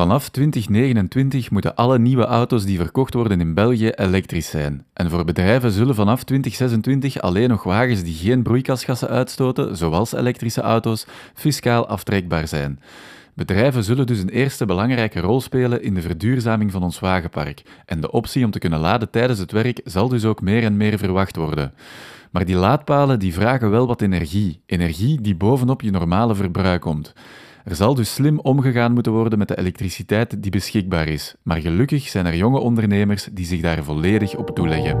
Vanaf 2029 moeten alle nieuwe auto's die verkocht worden in België elektrisch zijn. En voor bedrijven zullen vanaf 2026 alleen nog wagens die geen broeikasgassen uitstoten, zoals elektrische auto's, fiscaal aftrekbaar zijn. Bedrijven zullen dus een eerste belangrijke rol spelen in de verduurzaming van ons wagenpark. En de optie om te kunnen laden tijdens het werk zal dus ook meer en meer verwacht worden. Maar die laadpalen die vragen wel wat energie. Energie die bovenop je normale verbruik komt. Er zal dus slim omgegaan moeten worden met de elektriciteit die beschikbaar is. Maar gelukkig zijn er jonge ondernemers die zich daar volledig op toeleggen.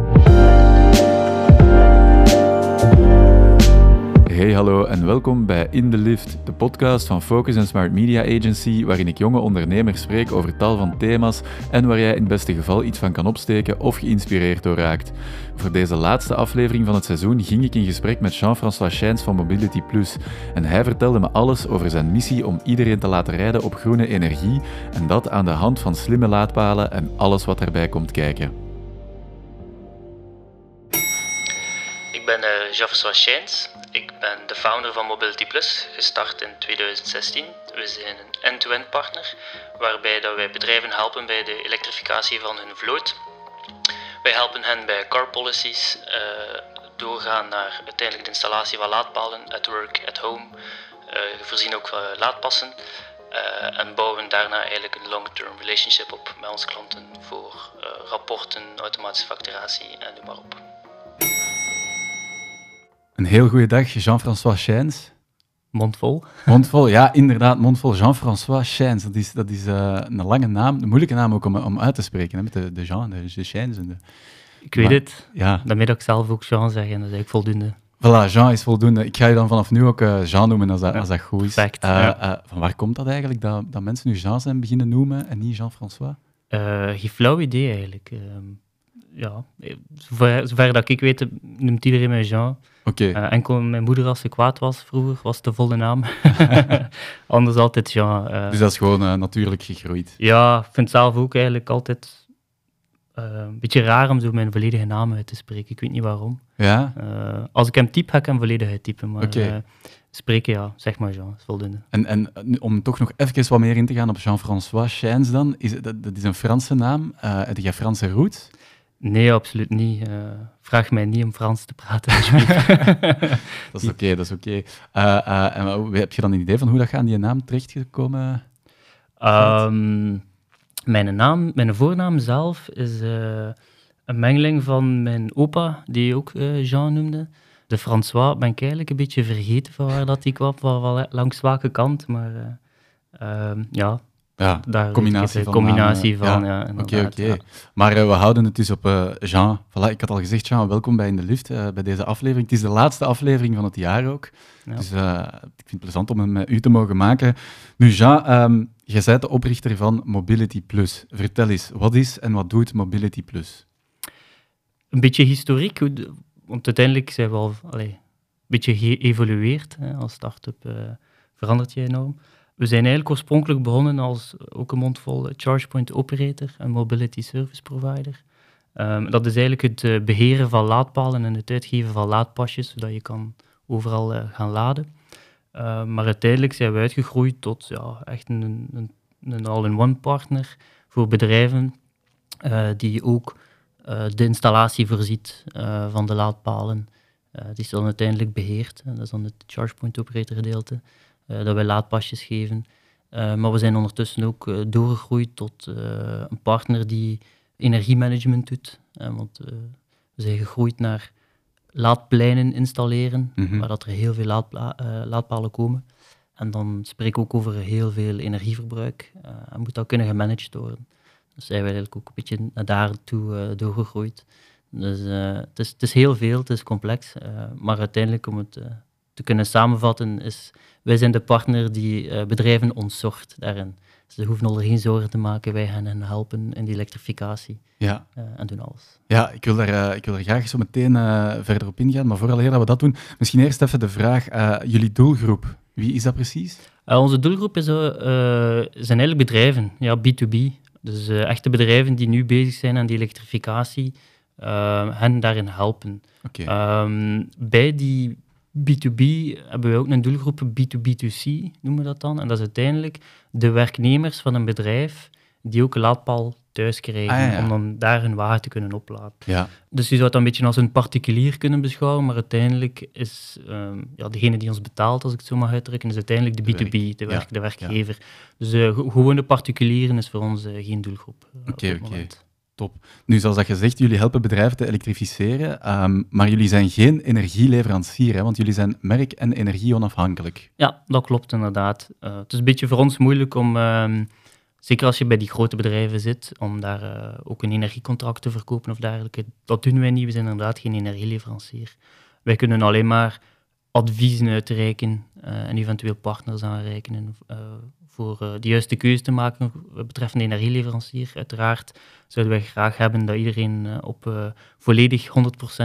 Hey hallo en welkom bij In the Lift, de podcast van Focus Smart Media Agency, waarin ik jonge ondernemers spreek over tal van thema's en waar jij in het beste geval iets van kan opsteken of geïnspireerd door raakt. Voor deze laatste aflevering van het seizoen ging ik in gesprek met Jean-François Schijns van Mobility Plus en hij vertelde me alles over zijn missie om iedereen te laten rijden op groene energie en dat aan de hand van slimme laadpalen en alles wat erbij komt kijken. Ik ben uh, Jean-François Schijns. Ben de founder van Mobility Plus, gestart in 2016. We zijn een end-to-end partner, waarbij dat wij bedrijven helpen bij de elektrificatie van hun vloot. Wij helpen hen bij car policies, uh, doorgaan naar uiteindelijk de installatie van laadpalen, at work, at home. Uh, voorzien ook van laadpassen. Uh, en bouwen daarna eigenlijk een long-term relationship op met onze klanten voor rapporten, automatische facturatie en noem maar op. Een heel goede dag, Jean-François Chijns. Mondvol. Mondvol, ja, inderdaad, mondvol. Jean-François Chijns, dat is, dat is uh, een lange naam, een moeilijke naam ook om, om uit te spreken, hè, met de, de Jean, de, de Chijns. En de... Ik weet maar, het, ja. dat ik zelf ook Jean zeg, en dat is eigenlijk voldoende. Voilà, Jean is voldoende. Ik ga je dan vanaf nu ook uh, Jean noemen als dat, als dat goed is. Perfect. Uh, ja. van waar komt dat eigenlijk, dat, dat mensen nu Jean zijn beginnen noemen en niet Jean-François? geen flauw idee eigenlijk. Ehm, ja, zover, zover, dat ik weet, noemt iedereen mij Jean. Okay. Uh, enkel mijn moeder, als ze kwaad was vroeger, was de volle naam. Anders altijd Jean. Uh, dus dat is gewoon uh, natuurlijk gegroeid? Ja, ik vind het zelf ook eigenlijk altijd een beetje raar om zo mijn volledige naam uit te spreken. Ik weet niet waarom. Ja? als ik hem typ, ga ik hem volledig uittypen. Maar okay. spreken, ja, zeg maar Jean, is voldoende. En, en om toch nog even wat meer in te gaan op Jean-François Chijns dan, is, dat, dat is een Franse naam. heb je Franse roots? Nee, absoluut niet. Vraag mij niet om Frans te praten. dat is oké, dat is oké. Okay. Uh, uh, heb je dan een idee van hoe dat aan die naam terechtgekomen? Um, mijn, naam, mijn voornaam zelf is een mengeling van mijn opa, die ook Jean noemde. De François ben ik eigenlijk een beetje vergeten van waar dat die kwam, van, langs welke kant. Maar ehm, ja, ja, daar combinatie van. Combinatie van, ja. Oké, oké. Ja. Maar uh, we houden het dus op uh, Jean. Voilà, ik had al gezegd, Jean, welkom bij In de Lift, uh, bij deze aflevering. Het is de laatste aflevering van het jaar ook. Dus ik vind het plezant om hem met u te mogen maken. Nu, Jean, um, jij bent de oprichter van Mobility Plus. Vertel eens, wat is en wat doet Mobility Plus? Een beetje historiek, want uiteindelijk zijn we al allee, een beetje geëvolueerd. Als start-up verandert je enorm. We zijn eigenlijk oorspronkelijk begonnen als ook een mondvol ChargePoint operator en mobility service provider. Um, dat is eigenlijk het uh, beheren van laadpalen en het uitgeven van laadpasjes, zodat je kan overal uh, gaan laden. Uh, maar uiteindelijk zijn we uitgegroeid tot ja, echt een, een, een all-in-one partner voor bedrijven eh, die ook de installatie voorziet van de laadpalen. die is dan uiteindelijk beheerd. dat is dan het ChargePoint operator gedeelte. Eh, dat wij laadpasjes geven. Eh, maar we zijn ondertussen ook eh, doorgegroeid tot een partner die energiemanagement doet. want we zijn gegroeid naar laadpleinen installeren, mm waar dat er heel veel laadpla laadpalen komen. En dan spreek ik ook over heel veel energieverbruik. Uh, en moet dat kunnen gemanaged worden. Dus zijn we eigenlijk ook een beetje naar daartoe uh, doorgegroeid. Dus uh, het, is, het, is, heel veel, het is complex. maar uiteindelijk, om het te kunnen samenvatten, is wij zijn de partner die uh, bedrijven ontzorgt daarin. Ze hoeven er geen zorgen te maken, wij gaan hen helpen in die elektrificatie ja. Uh, en doen alles. Ja, ik wil daar, uh, ik wil er graag zo meteen verder op ingaan, maar vooral eer dat we dat doen, misschien eerst even de vraag, jullie doelgroep, wie is dat precies? onze doelgroep is, zijn eigenlijk bedrijven, ja, B2B. Dus echte bedrijven die nu bezig zijn aan die elektrificatie, hen daarin helpen. Okay. Um, bij die B2B hebben we ook een doelgroep B2B2C, noemen we dat dan. En dat is uiteindelijk de werknemers van een bedrijf die ook een laadpaal thuis krijgen, Ah, ja, ja. om dan daar hun wagen te kunnen opladen. Ja, Dus je zou het een beetje als een particulier kunnen beschouwen, maar uiteindelijk is ehm, ja, degene die ons betaalt, als ik het zo mag uitdrukken, is uiteindelijk de De B2B, werk- de, werk, de werkgever. Dus ge- gewone particulieren is voor ons eh, geen doelgroep. eh, Oké, dit Nu, zoals dat je zegt, jullie helpen bedrijven te elektrificeren, ehm, maar jullie zijn geen energieleverancier, hè, want jullie zijn merk- en energie-onafhankelijk. Ja, dat klopt inderdaad. Eh, het is een beetje voor ons moeilijk om, ehm, zeker als je bij die grote bedrijven zit, om daar eh, ook een energiecontract te verkopen of dergelijke. Dat doen wij niet, we zijn inderdaad geen energieleverancier. Wij kunnen alleen maar adviezen uitreiken eh, en eventueel partners aanreiken eh, voor eh, de juiste keuze te maken betreffende energieleverancier. Uiteraard zouden wij graag hebben dat iedereen eh, op eh, volledig 100%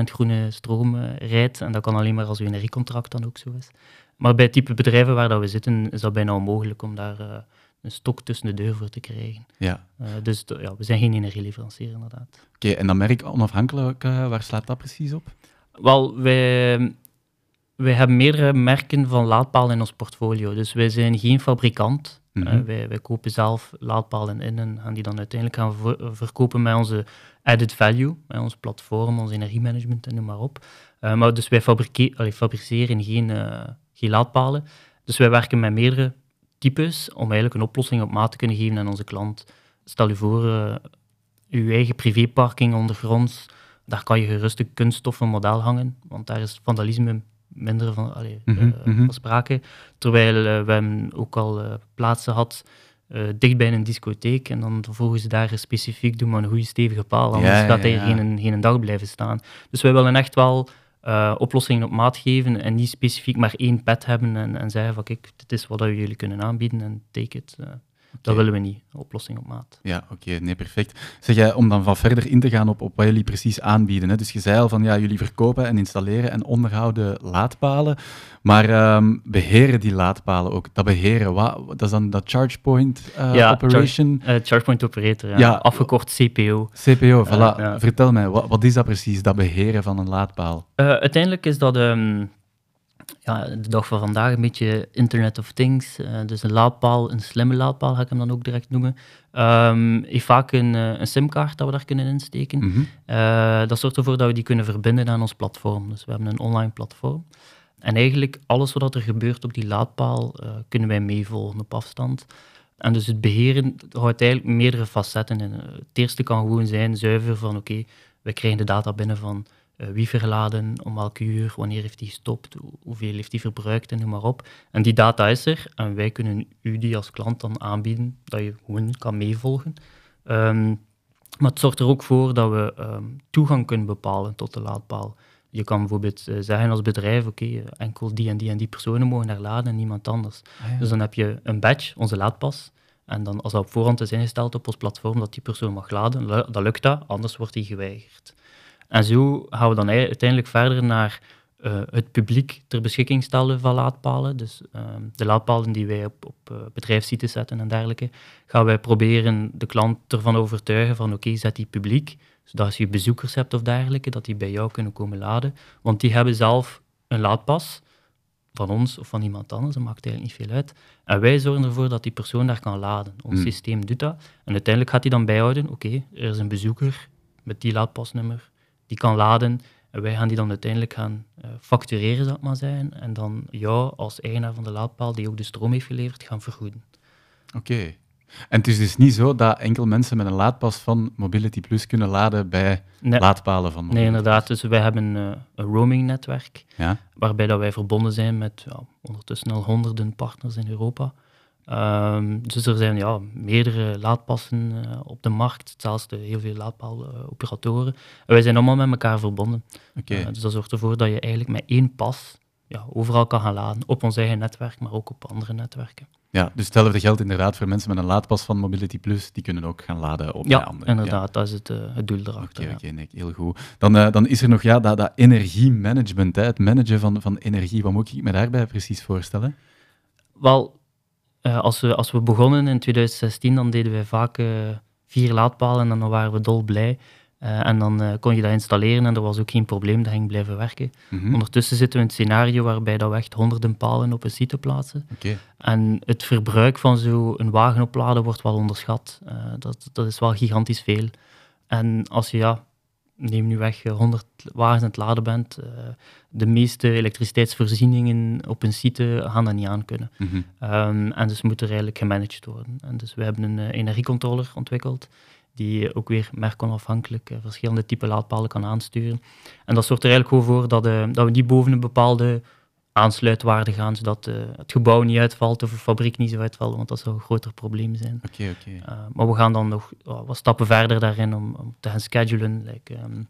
groene stroom rijdt. En dat kan alleen maar als uw energiecontract dan ook zo is. Maar bij het type bedrijven waar dat we zitten, is dat bijna onmogelijk om daar een stok tussen de deur voor te krijgen. Ja. Dus ja, we zijn geen energieleverancier inderdaad. Oké, en dan merk onafhankelijk, waar slaat dat precies op? Wel, wij, wij hebben meerdere merken van laadpalen in ons portfolio. Dus wij zijn geen fabrikant. Mhm. Eh, wij, wij kopen zelf laadpalen in en gaan die dan uiteindelijk gaan ver- verkopen met onze added value, met ons platform, ons energiemanagement en noem maar op. Eh, maar dus wij allee, fabriceren geen, eh, geen laadpalen. Dus wij werken met meerdere types om eigenlijk een oplossing op maat te kunnen geven aan onze klant. Stel je voor, uw eigen privéparking ondergronds, daar kan je gerust een kunststoffen model hangen, want daar is vandalisme minder van, allee, Mhm, eh, mhm. van sprake. Terwijl eh, we ook al eh, plaatsen eh, dicht bij een discotheek en dan vervolgens daar specifiek doen we een goede stevige paal, anders Ja, ja, gaat hij ja. geen, geen dag blijven staan. Dus wij willen echt wel oplossingen op maat geven en niet specifiek maar één pad hebben en, en zeggen van kijk, dit is wat we jullie kunnen aanbieden en take it. Dat willen we niet, een oplossing op maat. Ja, oké, nee, perfect. Zeg jij, om dan van verder in te gaan op, op wat jullie precies aanbieden. Hè? Dus je zei al van, ja, jullie verkopen en installeren en onderhouden laadpalen, maar ehm, beheren die laadpalen ook. Dat beheren, wat, dat is dan dat charge point eh, Ja, operation, Eh, ChargePoint Operator, ja. Ja. afgekort CPO. CPO, voilà. ja. Vertel mij, wat, wat is dat precies, dat beheren van een laadpaal? Eh, uiteindelijk is dat ehm, ja, de dag van vandaag een beetje Internet of Things. eh, dus een laadpaal, een slimme laadpaal ga ik hem dan ook direct noemen. Ehm heeft vaak een, eh, een simkaart dat we daar kunnen insteken. Mhm. Eh, dat zorgt ervoor dat we die kunnen verbinden aan ons platform. Dus we hebben een online platform. En eigenlijk alles wat er gebeurt op die laadpaal kunnen wij meevolgen op afstand. En dus het beheren houdt eigenlijk meerdere facetten in. Het eerste kan gewoon zijn zuiver van oké, we krijgen de data binnen van wie verladen, om welk uur, wanneer heeft hij gestopt, hoe- hoeveel heeft hij verbruikt en noem maar op. En die data is er en wij kunnen u die als klant dan aanbieden, dat je gewoon kan meevolgen. Ehm, maar het zorgt er ook voor dat we ehm, toegang kunnen bepalen tot de laadpaal. Je kan bijvoorbeeld eh, zeggen als bedrijf, oké, eh, enkel die en die en die personen mogen daar laden en niemand anders. Ah, ja. Dus dan heb je een badge, onze laadpas. En dan als dat op voorhand is ingesteld op ons platform dat die persoon mag laden, dan lukt dat, anders wordt die geweigerd. En zo gaan we dan ei- uiteindelijk verder naar eh, het publiek ter beschikking stellen van laadpalen. Dus ehm, de laadpalen die wij op, op eh, bedrijfssites zetten en dergelijke, gaan wij proberen de klant ervan overtuigen van oké, zet die publiek, zodat als je bezoekers hebt of dergelijke, dat die bij jou kunnen komen laden. Want die hebben zelf een laadpas van ons of van iemand anders, dat maakt eigenlijk niet veel uit. En wij zorgen ervoor dat die persoon daar kan laden. Ons Hmm. systeem doet dat. En uiteindelijk gaat hij dan bijhouden, oké, er is een bezoeker met die laadpasnummer, die kan laden. En wij gaan die dan uiteindelijk gaan eh, factureren, zal ik maar zeggen. En dan jou als eigenaar van de laadpaal, die ook de stroom heeft geleverd, gaan vergoeden. Oké. En het is dus niet zo dat enkel mensen met een laadpas van Mobility Plus kunnen laden bij Nee, laadpalen van Mobility nee inderdaad. Dus wij hebben eh, een roaming-netwerk. Ja. waarbij dat wij verbonden zijn met ja, ondertussen al honderden partners in Europa. Ehm, dus er zijn ja, meerdere laadpassen eh, op de markt, zelfs de heel veel laadpaaloperatoren. En wij zijn allemaal met elkaar verbonden. Eh, dus dat zorgt ervoor dat je eigenlijk met één pas ja, overal kan gaan laden. Op ons eigen netwerk, maar ook op andere netwerken. Ja, dus hetzelfde geldt inderdaad voor mensen met een laadpas van Mobility Plus, die kunnen ook gaan laden op Ja, anderen. inderdaad, dat is het, eh, het doel erachter. oké, ja. nee, heel goed. Dan, dan is er nog ja, dat, dat energiemanagement, hè, het managen van, van energie. Wat moet ik me daarbij precies voorstellen? Wel, eh, als, we, als we begonnen in 2016, dan deden wij vaak eh, vier laadpalen en dan waren we dolblij. Eh, en dan kon je dat installeren en er was ook geen probleem, dat ging blijven werken. Mhm. Ondertussen zitten we in een scenario waarbij dat we echt honderden palen op een site plaatsen. Oké. En het verbruik van zo'n wagen opladen wordt wel onderschat. Dat, dat is wel gigantisch veel. En als je, ja, neem nu weg, eh, 100 wagens aan het laden bent, eh, de meeste elektriciteitsvoorzieningen op een site gaan dat niet aan kunnen. Mhm. Ehm, en dus moet er eigenlijk gemanaged worden. En dus we hebben een eh, energiecontroller ontwikkeld, die ook weer merkonafhankelijk eh, verschillende typen laadpalen kan aansturen. En dat zorgt er eigenlijk gewoon voor dat, dat we niet boven een bepaalde aansluitwaarde gaan, zodat eh, het gebouw niet uitvalt of de fabriek niet zo uitvalt, want dat zou een groter probleem zijn. Oké, oké. Uh, maar we gaan dan nog uh, wat stappen verder daarin om, om te gaan schedulen. Like, um,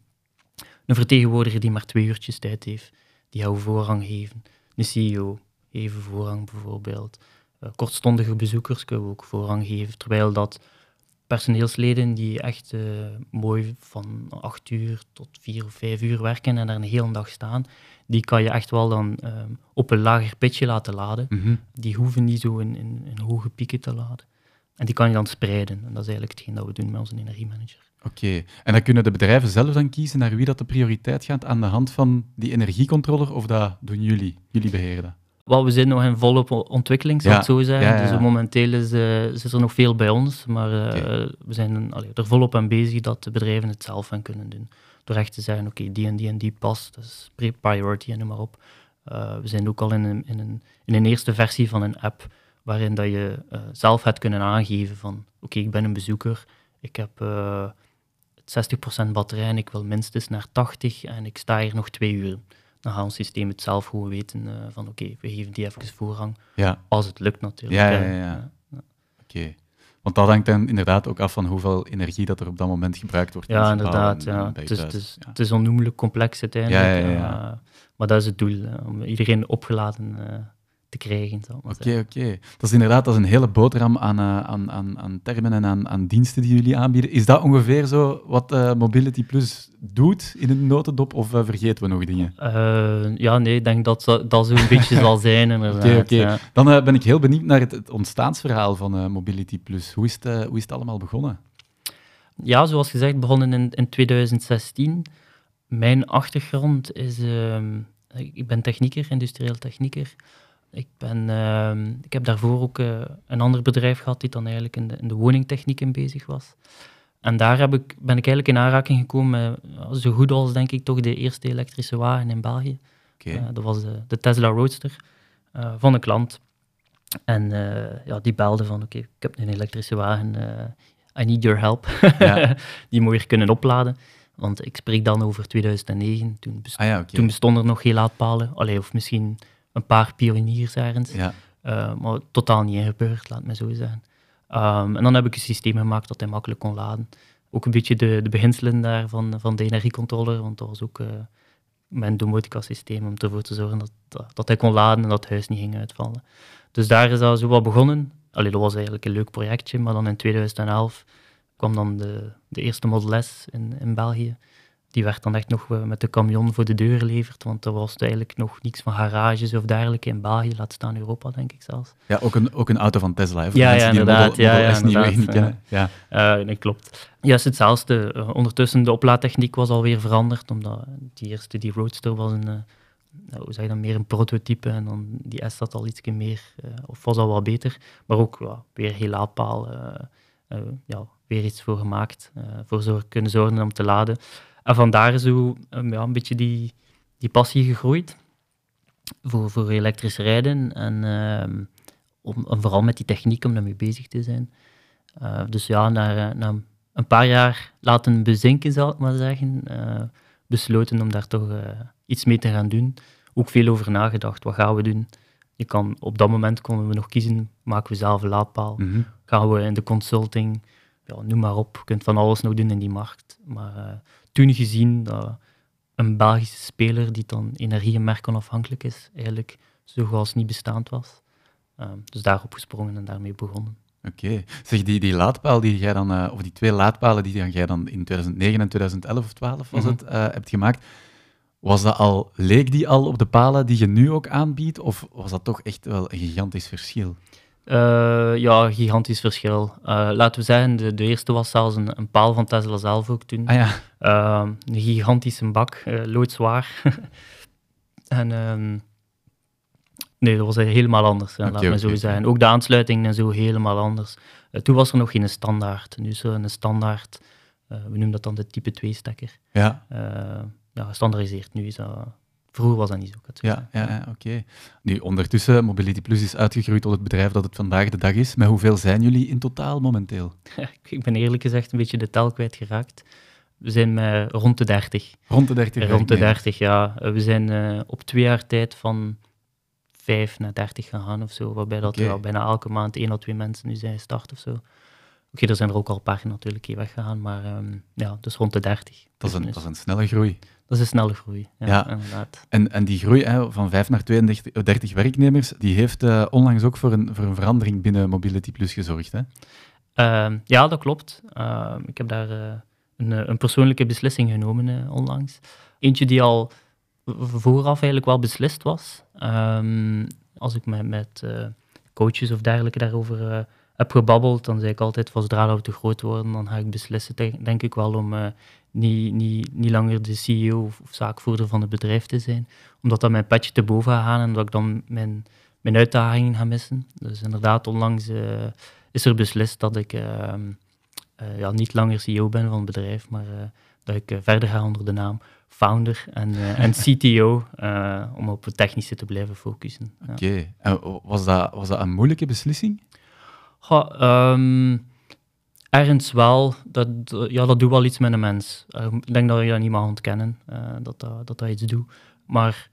een vertegenwoordiger die maar twee uurtjes tijd heeft, die gaan we voorrang geven. Een CEO even voorrang bijvoorbeeld. Uh, kortstondige bezoekers kunnen we ook voorrang geven, terwijl dat personeelsleden die echt uh, mooi van 8 uur tot 4 of 5 uur werken en daar een hele dag staan, die kan je echt wel dan um, op een lager pitje laten laden. Mhm. Die hoeven niet zo in, in, in, hoge pieken te laden. En die kan je dan spreiden. En dat is eigenlijk hetgeen dat we doen met onze energiemanager. Oké, en dan kunnen de bedrijven zelf dan kiezen naar wie dat de prioriteit gaat aan de hand van die energiecontroller, of dat doen jullie? Jullie beheren dat? Wel, we zijn nog in volle ontwikkeling, zou Ja, ik zo zeggen. ja, ja, ja. Dus momenteel is, uh, er nog veel bij ons, maar uh, Oké. we zijn allee, er volop aan bezig dat de bedrijven het zelf aan kunnen doen. Door echt te zeggen, oké, die en die en die past, dat is priority en noem maar op. Uh, we zijn ook al in een, in, een, in een eerste versie van een app waarin dat je zelf hebt kunnen aangeven van oké, ik ben een bezoeker, ik heb uh, 60% batterij en ik wil minstens naar 80 en ik sta hier nog twee uur. Dan gaat ons systeem het zelf gewoon weten uh, van oké, we geven die even voorrang. Ja. Als het lukt natuurlijk. Ja, ja, ja. ja. Oké. Okay. Want dat hangt dan inderdaad ook af van hoeveel energie dat er op dat moment gebruikt wordt. Ja, inderdaad. En, ja. Het, is, het, is, ja. het is onnoemelijk complex uiteindelijk. Ja, ja, ja. Uh, maar dat is het doel, om iedereen opgeladen uh, te krijgen. Oké, oké. Okay. Dat is inderdaad dat is een hele boterham aan, uh, aan, aan, aan termen en aan, aan, diensten die jullie aanbieden. Is dat ongeveer zo wat uh, Mobility Plus doet in een notendop of uh, vergeten we nog dingen? ja, nee, ik denk dat dat zo'n beetje zal zijn. Oké, oké. Okay, ja. Dan ben ik heel benieuwd naar het, het ontstaansverhaal van Mobility Plus. Hoe is, het, hoe is het allemaal begonnen? Ja, zoals gezegd, begonnen in, in 2016. Mijn achtergrond is... Ehm, ik ben technieker, industrieel technieker. Ik, ben, uh, ik heb daarvoor ook uh, een ander bedrijf gehad die dan eigenlijk in de, in de woningtechniek in bezig was. En daar heb ik, ben ik eigenlijk in aanraking gekomen met zo goed als denk ik toch de eerste elektrische wagen in België. Okay. Uh, dat was de, de, Tesla Roadster uh, van een klant. En uh, ja, die belde van oké, okay, ik heb een elektrische wagen, I need your help. Ja. die moet weer kunnen opladen. Want ik spreek dan over 2009, toen, best ah, ja, okay. toen bestonden er nog geen laadpalen. Allee, of misschien een paar pioniers ergens. Ja. Uh, maar totaal niet ingebeurd, laat me zo zeggen. Um, en dan heb ik een systeem gemaakt dat hij makkelijk kon laden. Ook een beetje de, de beginselen daar van, van de energiecontroller, want dat was ook uh, mijn domotica-systeem om ervoor te zorgen dat, dat, dat, hij kon laden en dat het huis niet ging uitvallen. Dus daar is dat zo wat begonnen. Allee, dat was eigenlijk een leuk projectje, maar dan in 2011 kwam dan de, de eerste Model S in, in België. Die werd dan echt nog met de camion voor de deur geleverd, want er was eigenlijk nog niets van garages of dergelijke in België, laat staan Europa, denk ik zelfs. Ja, ook een, ook een auto van Tesla, hè, ja, ja, inderdaad, Model, ja, Model ja, inderdaad, niet kennen. Ja. Uh, nee, klopt. Juist hetzelfde. Uh, ondertussen, de oplaadtechniek was alweer veranderd, omdat die eerste, die Roadster, was een, uh, hoe zeg je dan, meer een prototype en dan die S had al iets meer, uh, of was al wat beter, maar ook ja, weer heel ja, weer iets voor gemaakt, voor zorg, kunnen zorgen om te laden. En vandaar zo um, ja, een beetje die, die passie gegroeid voor, voor elektrisch rijden en, uh, om, en vooral met die techniek om daarmee bezig te zijn. Uh, dus ja, na, na, een paar jaar laten bezinken, zal ik maar zeggen, uh, besloten om daar toch iets mee te gaan doen. Ook veel over nagedacht, wat gaan we doen? Je kan, op dat moment konden we nog kiezen, maken we zelf een laadpaal? Mm -hmm. Gaan we in de consulting? Ja, noem maar op, je kunt van alles nog doen in die markt. Maar toen gezien dat een Belgische speler die dan energie- en merkonafhankelijk is, eigenlijk zo goed als niet bestaand was. Uh, dus daarop gesprongen en daarmee begonnen. Oké. Okay. Zeg, die, die laadpaal die jij dan, uh, of die twee laadpalen die jij dan in 2009 en 2011 of 12 was mm -hmm. het, uh, hebt gemaakt, was dat al, leek die al op de palen die je nu ook aanbiedt, of was dat toch echt wel een gigantisch verschil? Uh, ja, gigantisch verschil. Uh, laten we zeggen, de, de, eerste was zelfs een, een, paal van Tesla zelf ook toen. Ah, ja. uh, een gigantische bak, loodzwaar. en um, nee, dat was helemaal anders, okay, laat me zo okay, zeggen. Ook de aansluiting en zo helemaal anders. toen was er nog geen standaard. Nu is er een standaard, we noemen dat dan de type 2-stekker. Ja. ja, gestandaardiseerd. Nu is dat Vroeger was dat niet zo. Ja, ja, ja oké. Nu, ondertussen, Mobility Plus is uitgegroeid tot het bedrijf dat het vandaag de dag is. Met hoeveel zijn jullie in totaal momenteel? ik ben eerlijk gezegd een beetje de tel kwijtgeraakt. We zijn met rond de 30. Rond de 30? Rond de 30, ja. We zijn uh, op twee jaar tijd van 5 naar 30 gegaan of zo. Waarbij dat okay. bijna elke maand één of twee mensen nu zijn gestart of zo. Oké, okay, er zijn er ook al een paar natuurlijk hier weggegaan, maar um, ja, dus rond de 30. Dat is, een, dat is een snelle groei. Dat is een snelle groei, ja, ja. inderdaad. En, en die groei hè, van 5 naar 32 30 werknemers, die heeft uh, onlangs ook voor een, voor een verandering binnen Mobility Plus gezorgd, hè? Uh, ja, dat klopt. Uh, ik heb daar uh, een, een, persoonlijke beslissing genomen onlangs. Eentje die al vooraf eigenlijk wel beslist was. Um, als ik met, met coaches of dergelijke daarover heb gebabbeld, dan zei ik altijd, zodra we te groot worden, dan ga ik beslissen, denk ik wel, om niet, niet, niet langer de CEO of, of, zaakvoerder van het bedrijf te zijn. Omdat dat mijn petje te boven gaat gaan en dat ik dan mijn, mijn uitdagingen ga missen. Dus inderdaad, onlangs uh, is er beslist dat ik uh, uh, ja, niet langer CEO ben van het bedrijf, maar dat ik verder ga onder de naam founder en, en CTO, om op het technische te blijven focussen. Oké, okay. en was dat, was dat een moeilijke beslissing? Ja, um, ergens wel, dat, ja, dat doet wel iets met een mens. Uh, ik denk dat je dat niet mag ontkennen, uh, dat, dat, dat dat iets doet. Maar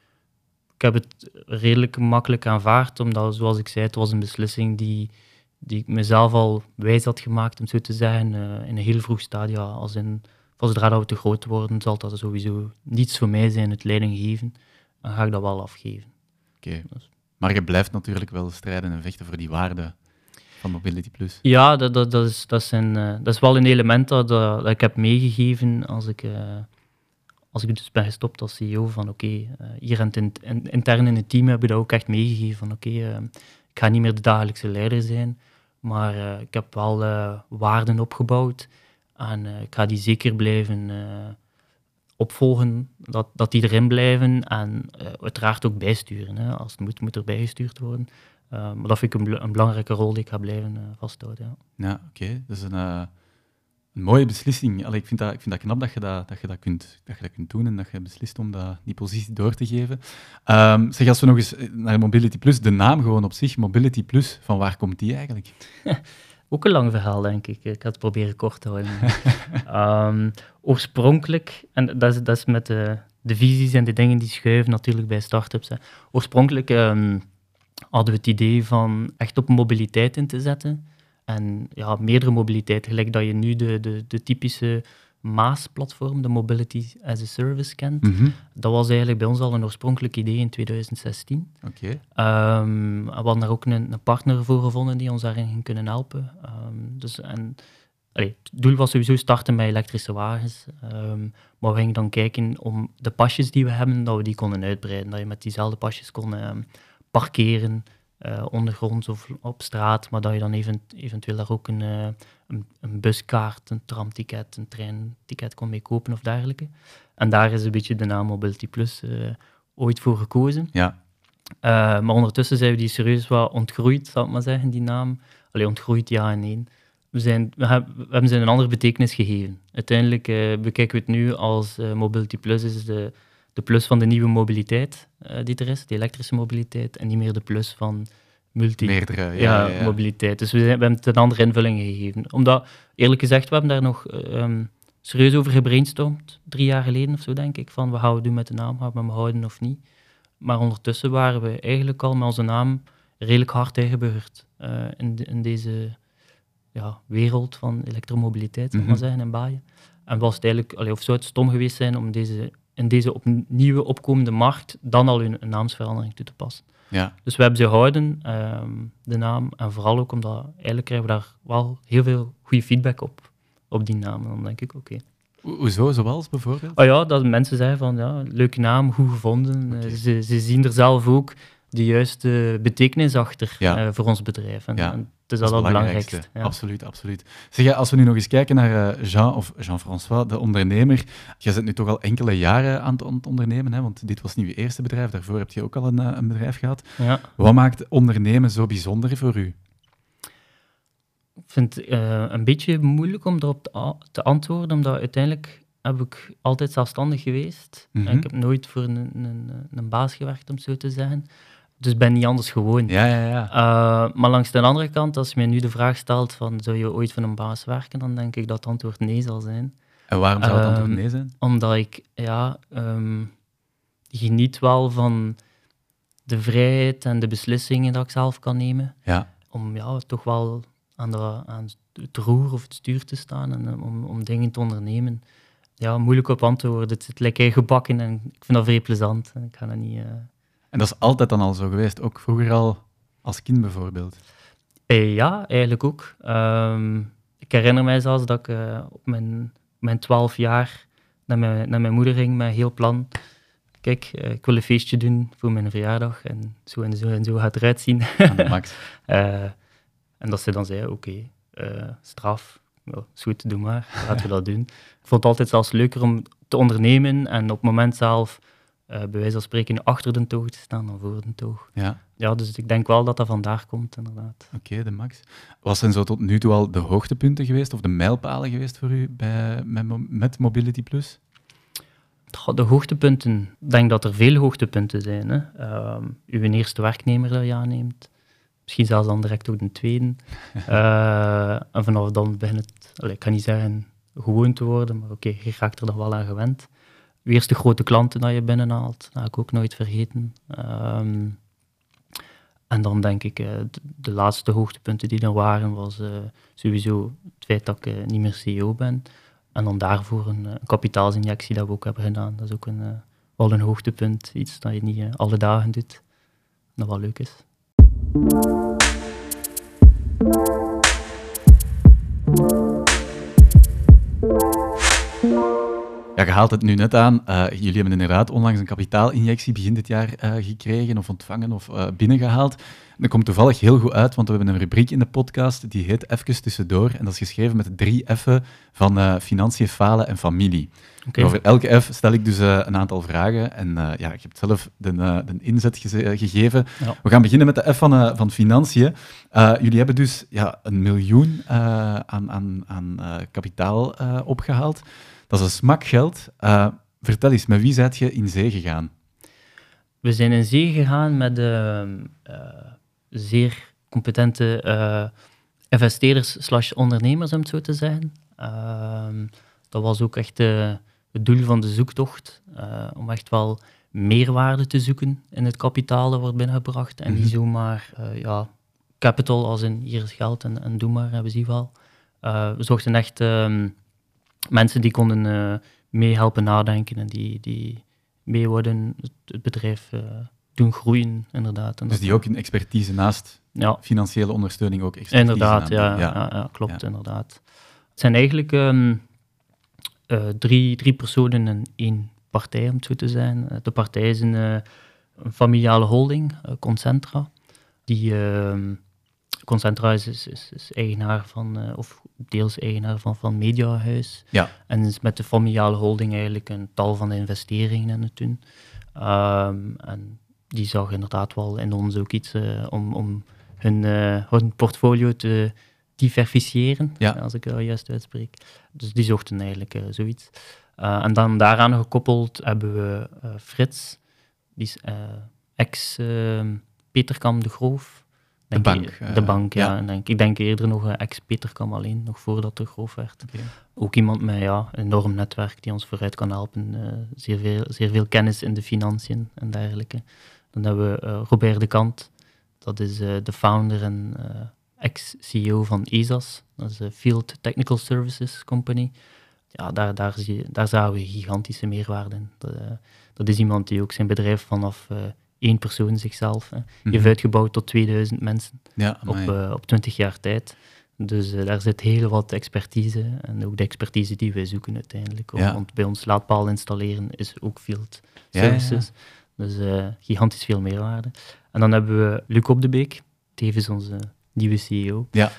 ik heb het redelijk makkelijk aanvaard, omdat, zoals ik zei, het was een beslissing die, die ik mezelf al wijs had gemaakt, om zo te zeggen, uh, in een heel vroeg stadium. Als in, zodra dat we te groot worden, zal dat sowieso niets voor mij zijn, het leiding geven. Dan ga ik dat wel afgeven. Oké, okay. dus. maar je blijft natuurlijk wel strijden en vechten voor die waarden van Mobility Plus? Ja, dat, dat, dat, is, dat, uh, dat is wel een element dat, dat, ik heb meegegeven als ik, uh, als ik dus ben gestopt als CEO. Van oké, hier in, in, intern in het team heb ik dat ook echt meegegeven. Van oké, ik ga niet meer de dagelijkse leider zijn, maar ik heb wel waarden opgebouwd. En ik ga die zeker blijven opvolgen, dat, dat die erin blijven en uiteraard ook bijsturen. Hè. Als het moet, moet er bijgestuurd worden. Uh, maar dat vind ik een, een, belangrijke rol die ik ga blijven uh, vasthouden. Ja, ja oké. Okay. Dat is een, uh, een, mooie beslissing. Allee, ik, vind dat, ik vind dat knap dat je dat, dat, je dat, kunt, dat je dat kunt doen en dat je beslist om dat, die positie door te geven. Um, zeg, als we nog eens naar Mobility Plus, de naam gewoon op zich, Mobility Plus, van waar komt die eigenlijk? Ook een lang verhaal, denk ik. Ik had het proberen kort te houden. um, oorspronkelijk, en dat is, dat is met de, de visies en de dingen die schuiven natuurlijk bij start-ups. Hè. Oorspronkelijk... Um, hadden we het idee van echt op mobiliteit in te zetten. En ja, meerdere mobiliteit, gelijk dat je nu de, de, de typische MAAS-platform, de Mobility as a Service, kent. Mhm. Dat was eigenlijk bij ons al een oorspronkelijk idee in 2016. Oké. Okay. Um, we hadden daar ook een, een, partner voor gevonden die ons daarin ging kunnen helpen. Um, dus, en, allee, het doel was sowieso starten met elektrische wagens. Um, maar we gingen dan kijken om de pasjes die we hebben, dat we die konden uitbreiden. Dat je met diezelfde pasjes kon parkeren, uh, ondergronds of op straat, maar dat je dan even, eventueel daar ook een, uh, een, een, buskaart, een tramticket, een treinticket kon mee kopen of dergelijke. En daar is een beetje de naam Mobility Plus uh, ooit voor gekozen. Ja. maar ondertussen zijn we die serieus wel ontgroeid, zal ik maar zeggen, die naam. Alleen ontgroeid, ja en nee. We, zijn, we, hebben, we hebben ze een andere betekenis gegeven. Uiteindelijk bekijken we het nu als Mobility Plus is de de plus van de nieuwe mobiliteit uh, die er is, de elektrische mobiliteit, en niet meer de plus van multi Meerdere, ja, ja, mobiliteit. Dus we, zijn, we, hebben het een andere invulling gegeven. Omdat, eerlijk gezegd, we hebben daar nog um, serieus over gebrainstormd, drie jaar geleden of zo, denk ik, van we gaan we doen met de naam, gaan we hem houden of niet. Maar ondertussen waren we eigenlijk al met onze naam redelijk hard ingeburgerd uh, in, de, in deze ja, wereld van elektromobiliteit, mm -hmm. maar zeggen, in Baaien. En was het eigenlijk, allee, of zou het stom geweest zijn om deze in deze opnieuw opkomende markt dan al hun naamsverandering toe te passen. Ja. Dus we hebben ze gehouden, um, de naam, en vooral ook omdat eigenlijk krijgen we daar wel heel veel goede feedback op, op die naam. En dan denk ik, oké. Okay. Hoezo, zoals bijvoorbeeld? Oh ja, dat mensen zeggen van, ja, leuke naam, goed gevonden. Okay. Uh, ze, ze zien er zelf ook de juiste betekenis achter Ja. eh, voor ons bedrijf. En, Ja, en is Dat het het belangrijkste. Ja. Absoluut, absoluut. Zeg, als we nu nog eens kijken naar eh, Jean of Jean-François, de ondernemer. Jij bent nu toch al enkele jaren aan het, ondernemen, hè? want dit was niet je eerste bedrijf. Daarvoor heb je ook al een, eh, een bedrijf gehad. Ja. Wat maakt ondernemen zo bijzonder voor u? Ik vind het eh, een beetje moeilijk om erop te, antwoorden, omdat uiteindelijk heb ik altijd zelfstandig geweest. Mhm. En ik heb nooit voor een, een, een baas gewerkt, om zo te zeggen. Dus ik ben niet anders gewoon. Ja, ja, ja. Eh, maar langs de andere kant, als je mij nu de vraag stelt van zou je ooit voor een baas werken, dan denk ik dat het antwoord nee zal zijn. En waarom zou het antwoord Ehm, nee zijn? Omdat ik ja, ehm, geniet wel van de vrijheid en de beslissingen dat ik zelf kan nemen. Ja, Om ja, toch wel aan, de, aan het roer of het stuur te staan en eh, om, om dingen te ondernemen. Ja, moeilijk op antwoorden. Het zit lekker gebakken en ik vind dat vrij plezant. Ik ga dat niet... eh, en dat is altijd dan al zo geweest, ook vroeger al als kind bijvoorbeeld. Eh, ja, eigenlijk ook. Ehm, ik herinner mij zelfs dat ik eh, op mijn, mijn 12 jaar naar mijn, naar mijn moeder ging met een heel plan. Kijk, eh, ik wil een feestje doen voor mijn verjaardag en zo en zo en zo gaat het eruit zien. Max. En dat ze dan zei, oké, straf, ja, is goed, doe maar, laten we dat doen. Ik vond het altijd zelfs leuker om te ondernemen en op het moment zelf, bij wijze van spreken, achter de toog te staan dan voor de toog. Ja, Ja, dus ik denk wel dat dat vandaar komt, inderdaad. oké, de max. Wat zijn zo tot nu toe al de hoogtepunten geweest of de mijlpalen geweest voor u bij, met, met Mobility Plus? De hoogtepunten, ik denk dat er veel hoogtepunten zijn. Hè. Ehm, uw eerste werknemer dat je aanneemt, misschien zelfs dan direct ook de tweede. Eh, en vanaf dan begint het, ik kan niet zeggen gewoon te worden, maar oké, je raakt er nog wel aan gewend. Uw eerste grote klanten dat je binnenhaalt, dat ga ik ook nooit vergeten. Ehm, en dan denk ik, eh, de, de laatste hoogtepunten die er waren, was eh, sowieso het feit dat ik eh, niet meer CEO ben. En dan daarvoor een, een kapitaalsinjectie dat we ook hebben gedaan. Dat is ook een, wel een hoogtepunt. Iets dat je niet alle dagen doet. Dat wel leuk is. Ja, je haalt het nu net aan. Eh, jullie hebben inderdaad onlangs een kapitaalinjectie begin dit jaar eh, gekregen of ontvangen of eh, binnengehaald. Dat komt toevallig heel goed uit, want we hebben een rubriek in de podcast die heet Even tussendoor. En dat is geschreven met de drie F'en van financiën, falen en familie. Over elke F stel ik dus een aantal vragen. En ja, ik heb zelf de, de inzet gegeven. Ja. We gaan beginnen met de F van, van financiën. Jullie hebben dus ja, een miljoen aan, aan, aan kapitaal eh, opgehaald. Dat is een smak geld. Eh, vertel eens, met wie zijt je in zee gegaan? We zijn in zee gegaan met ehm, eh, zeer competente eh, investeerders slash ondernemers, om het zo te zeggen. Ehm, dat was ook echt eh, het doel van de zoektocht, eh, om echt wel meerwaarde te zoeken in het kapitaal dat wordt binnengebracht. En niet Mhm. zomaar eh, ja, capital als in hier is geld en, en doe maar, hebben ze die wel. Eh, we zochten echt ehm, mensen die konden eh mee helpen nadenken en die, die mee worden het, bedrijf eh, doen groeien, inderdaad. En Dus die ook een expertise naast Ja, financiële ondersteuning ook expertise inderdaad, ja, ja. Ja, klopt, inderdaad. Het zijn eigenlijk ehm, eh, drie, drie personen en één partij, om het zo te zijn. De partij is een, een familiale holding, Concentra. Die, ehm, Concentra is, is, is, is eigenaar van, eh, of deels eigenaar van, van Mediahuis. Ja. En is met de familiale holding eigenlijk een tal van investeringen aan het doen. Ehm, en die zag inderdaad wel in ons ook iets eh, om, om hun, eh, hun portfolio te diversifiëren, Ja. als ik dat juist uitspreek. Dus die zochten eigenlijk zoiets. En dan daaraan gekoppeld hebben we Frits, die is ex-Peterkam de Groof. De bank, ik- eh, de bank, ja. ja. En denk, ik denk eerder nog eh, ex-Peterkam alleen, nog voordat de Groof werd. Ook iemand met ja, een enorm netwerk die ons vooruit kan helpen. eh, zeer, veel, zeer veel kennis in de financiën en dergelijke. Dan hebben we Robert de Kant. Dat is de founder en ex-CEO van ESAS. Dat is de Field Technical Services Company. Ja, daar, daar, zie daar zagen we gigantische meerwaarde in. Dat, dat is iemand die ook zijn bedrijf vanaf één persoon zichzelf eh, heeft Mhm. uitgebouwd tot 2000 mensen Ja, op, eh, op 20 jaar tijd. Dus eh, daar zit heel wat expertise en ook de expertise die wij zoeken uiteindelijk. Ja. Want bij ons laadpaal installeren is ook field Ja, ja, ja. services. Dus uh, gigantisch veel meerwaarde. En dan hebben we Luc Op de Beek, tevens onze nieuwe CEO. Ja.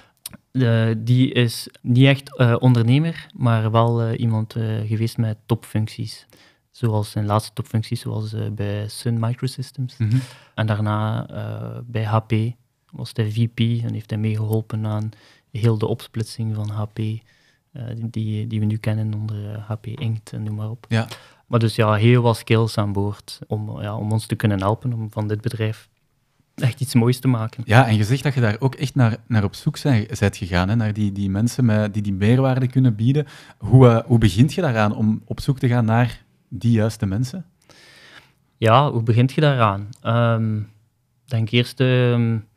Uh, die is niet echt ondernemer, maar wel iemand geweest met topfuncties. Zoals zijn laatste topfuncties, zoals bij Sun Microsystems. Mm -hmm. En daarna bij HP was hij VP en heeft hij meegeholpen aan heel de opsplitsing van HP, die, die we nu kennen onder HP Inc. en noem maar op. Ja. Maar dus ja, heel wat skills aan boord om, ja, om ons te kunnen helpen om van dit bedrijf echt iets moois te maken. Ja, en je zegt dat je daar ook echt naar, naar op zoek bent gegaan, hè? naar die, die mensen met, die die meerwaarde kunnen bieden. Hoe, uh, hoe begint je daaraan om op zoek te gaan naar die juiste mensen? Ja, hoe begint je daaraan? Um, ik denk eerst um,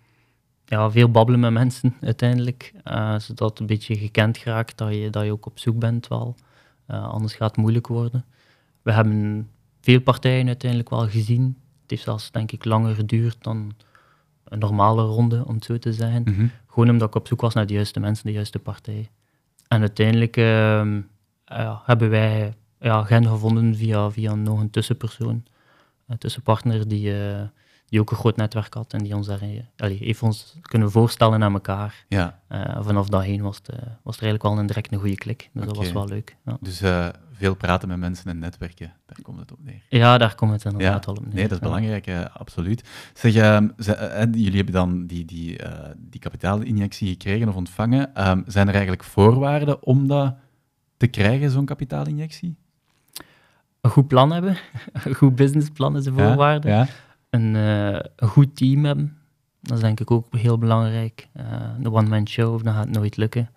ja, veel babbelen met mensen uiteindelijk, uh, zodat het een beetje gekend geraakt dat je, dat je ook op zoek bent wel. Uh, anders gaat het moeilijk worden. We hebben veel partijen uiteindelijk wel gezien. Het heeft zelfs, denk ik, langer geduurd dan een normale ronde, om het zo te zeggen. Mm -hmm. Gewoon omdat ik op zoek was naar de juiste mensen, de juiste partij. En uiteindelijk uh, uh, hebben wij ja, Gen gevonden via, via nog een tussenpersoon, een tussenpartner die, uh, die ook een groot netwerk had en die ons daar allee, heeft ons kunnen voorstellen aan elkaar. Ja. vanaf dat heen was, het, was er eigenlijk wel een direct een goede klik. Dus okay. dat was wel leuk. Ja. Dus veel praten met mensen en netwerken, daar komt het op neer. Ja, daar komt het inderdaad ja. wel op neer. Nee, dat is belangrijk, absoluut. Zeg, uh, ze, uh, jullie hebben dan die, die, die kapitaalinjectie gekregen of ontvangen. Um, zijn er eigenlijk voorwaarden om dat te krijgen, zo'n kapitaalinjectie? Een goed plan hebben, een goed businessplan is een voorwaarde. Ja, ja. Een, een, goed team hebben, dat is denk ik ook heel belangrijk. de one-man show, dat gaat nooit lukken.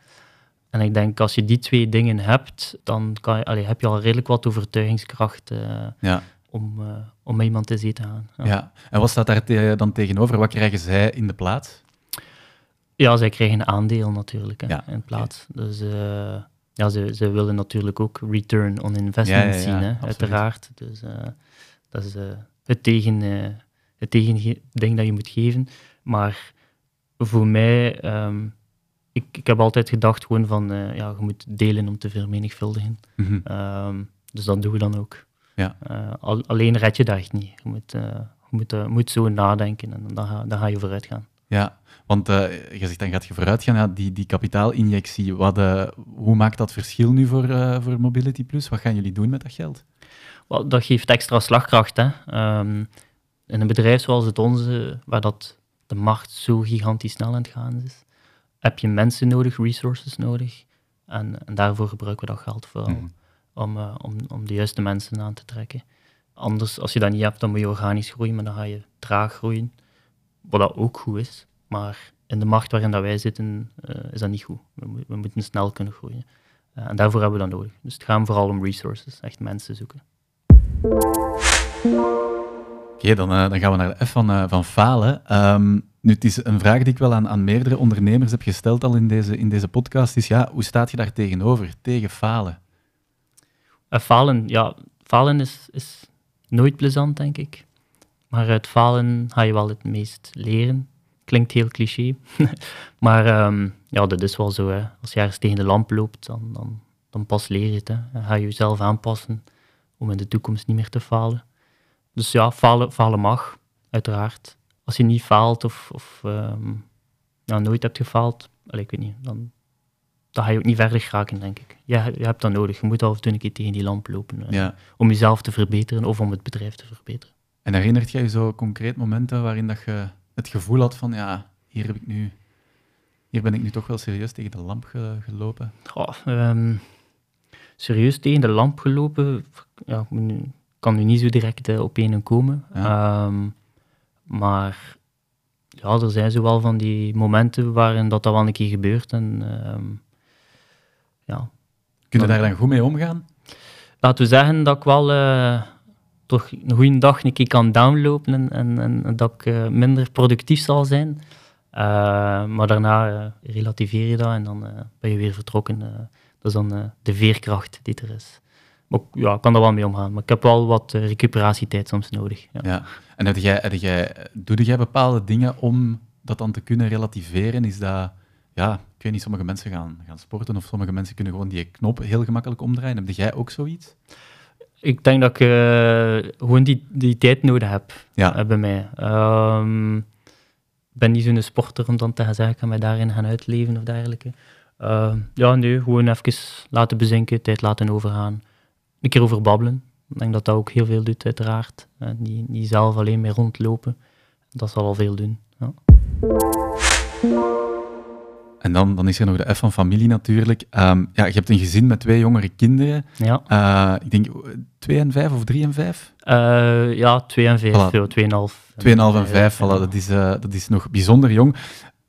En ik denk, als je die twee dingen hebt, dan kan je, allee, heb je al redelijk wat overtuigingskracht ja. om, om met iemand te zee te gaan. Ja. ja. En wat staat daar te dan tegenover? Wat krijgen zij in de plaats? Ja, zij krijgen een aandeel natuurlijk hè, in plaats. Okay. Dus ja, ze, ze willen natuurlijk ook return on investment zien, hè, uiteraard. Dus dat is het, tegen, het tegending dat je moet geven. Maar voor mij... Um, ik, ik heb altijd gedacht gewoon van, uh, ja, je moet delen om te vermenigvuldigen. Mm -hmm. um, dus dat doen we dan ook. Ja. Uh, al, alleen red je dat echt niet. Je moet, uh, je moet, moet zo nadenken en dan ga, dan ga je vooruit gaan. Ja, want je zegt dan gaat je vooruit gaan. Ja, die, die kapitaalinjectie, wat, hoe maakt dat verschil nu voor, voor Mobility Plus? Wat gaan jullie doen met dat geld? Well, dat geeft extra slagkracht. Hè. Um, in een bedrijf zoals het onze, waar dat de markt zo gigantisch snel aan het gaan is, heb je mensen nodig, resources nodig. En, en daarvoor gebruiken we dat geld vooral. Mhm. Om, uh, om, om de juiste mensen aan te trekken. Anders, als je dat niet hebt, dan moet je organisch groeien, maar dan ga je traag groeien. Wat dat ook goed is. Maar in de markt waarin dat wij zitten, uh, is dat niet goed. We, mo we moeten snel kunnen groeien. Uh, en daarvoor hebben we dat nodig. Dus het gaat vooral om resources, echt mensen zoeken. Oké, okay, dan, dan gaan we naar de F van, van falen. Um, nu, het is een vraag die ik wel aan, aan meerdere ondernemers heb gesteld al in deze, in deze podcast, is ja, hoe staat je daar tegenover, tegen falen? Uh, falen, ja, falen is, is nooit plezant, denk ik. Maar uit falen ga je wel het meest leren. Klinkt heel cliché, maar um, ja, dat is wel zo. Hè. Als je ergens tegen de lamp loopt, dan, dan, dan pas leer je het. Hè. Dan ga je jezelf aanpassen om in de toekomst niet meer te falen. Dus ja, falen, falen mag, uiteraard als je niet faalt of, of um, nou, nooit hebt gefaald, ik weet niet, dan, dan ga je ook niet verder geraken, denk ik. Ja, je hebt dat nodig. Je moet af en toe een keer tegen die lamp lopen uh, ja. om jezelf te verbeteren of om het bedrijf te verbeteren. En herinnert jij je zo concreet momenten waarin dat je het gevoel had van, ja, hier, heb ik nu, hier ben ik nu toch wel serieus tegen de lamp ge gelopen? Oh, um, serieus tegen de lamp gelopen? Ja, ik kan nu niet zo direct uh, op één komen. Ja. Um, maar ja, er zijn zo wel van die momenten waarin dat, dat wel een keer gebeurt. En, um, ja. Kun je daar dan goed mee omgaan? Laten we zeggen dat ik wel uh, toch een goede dag een keer kan downlopen en, en, dat ik uh, minder productief zal zijn. Uh, maar daarna relativeer je dat en dan ben je weer vertrokken. dat is dan de veerkracht die er is. Maar ja, ik kan er wel mee omgaan. Maar ik heb wel wat recuperatietijd soms nodig. Ja. ja. En heb jij, heb jij, doe jij bepaalde dingen om dat dan te kunnen relativeren? Is dat, ja, ik weet niet, sommige mensen gaan, gaan sporten of sommige mensen kunnen gewoon die knop heel gemakkelijk omdraaien. Heb jij ook zoiets? Ik denk dat ik uh, gewoon die, die tijd nodig heb ja. uh, bij mij. Um, ik ben niet zo'n sporter om dan te gaan zeggen, ik mij daarin gaan uitleven of dergelijke. Uh, ja, nee, gewoon even laten bezinken, tijd laten overgaan. Een keer over babbelen. Ik denk dat dat ook heel veel doet, uiteraard. Uh, niet, niet zelf alleen mee rondlopen. Dat zal al veel doen. Ja. En dan, dan is er nog de F van familie natuurlijk. Um, ja, je hebt een gezin met twee jongere kinderen. Ja. Uh, ik denk 2 en 5 of 3 en 5? Uh, ja, 2 en 5, voilà. 2,5. 2,5 en 5, voilà, dat, is, uh, dat is nog bijzonder jong.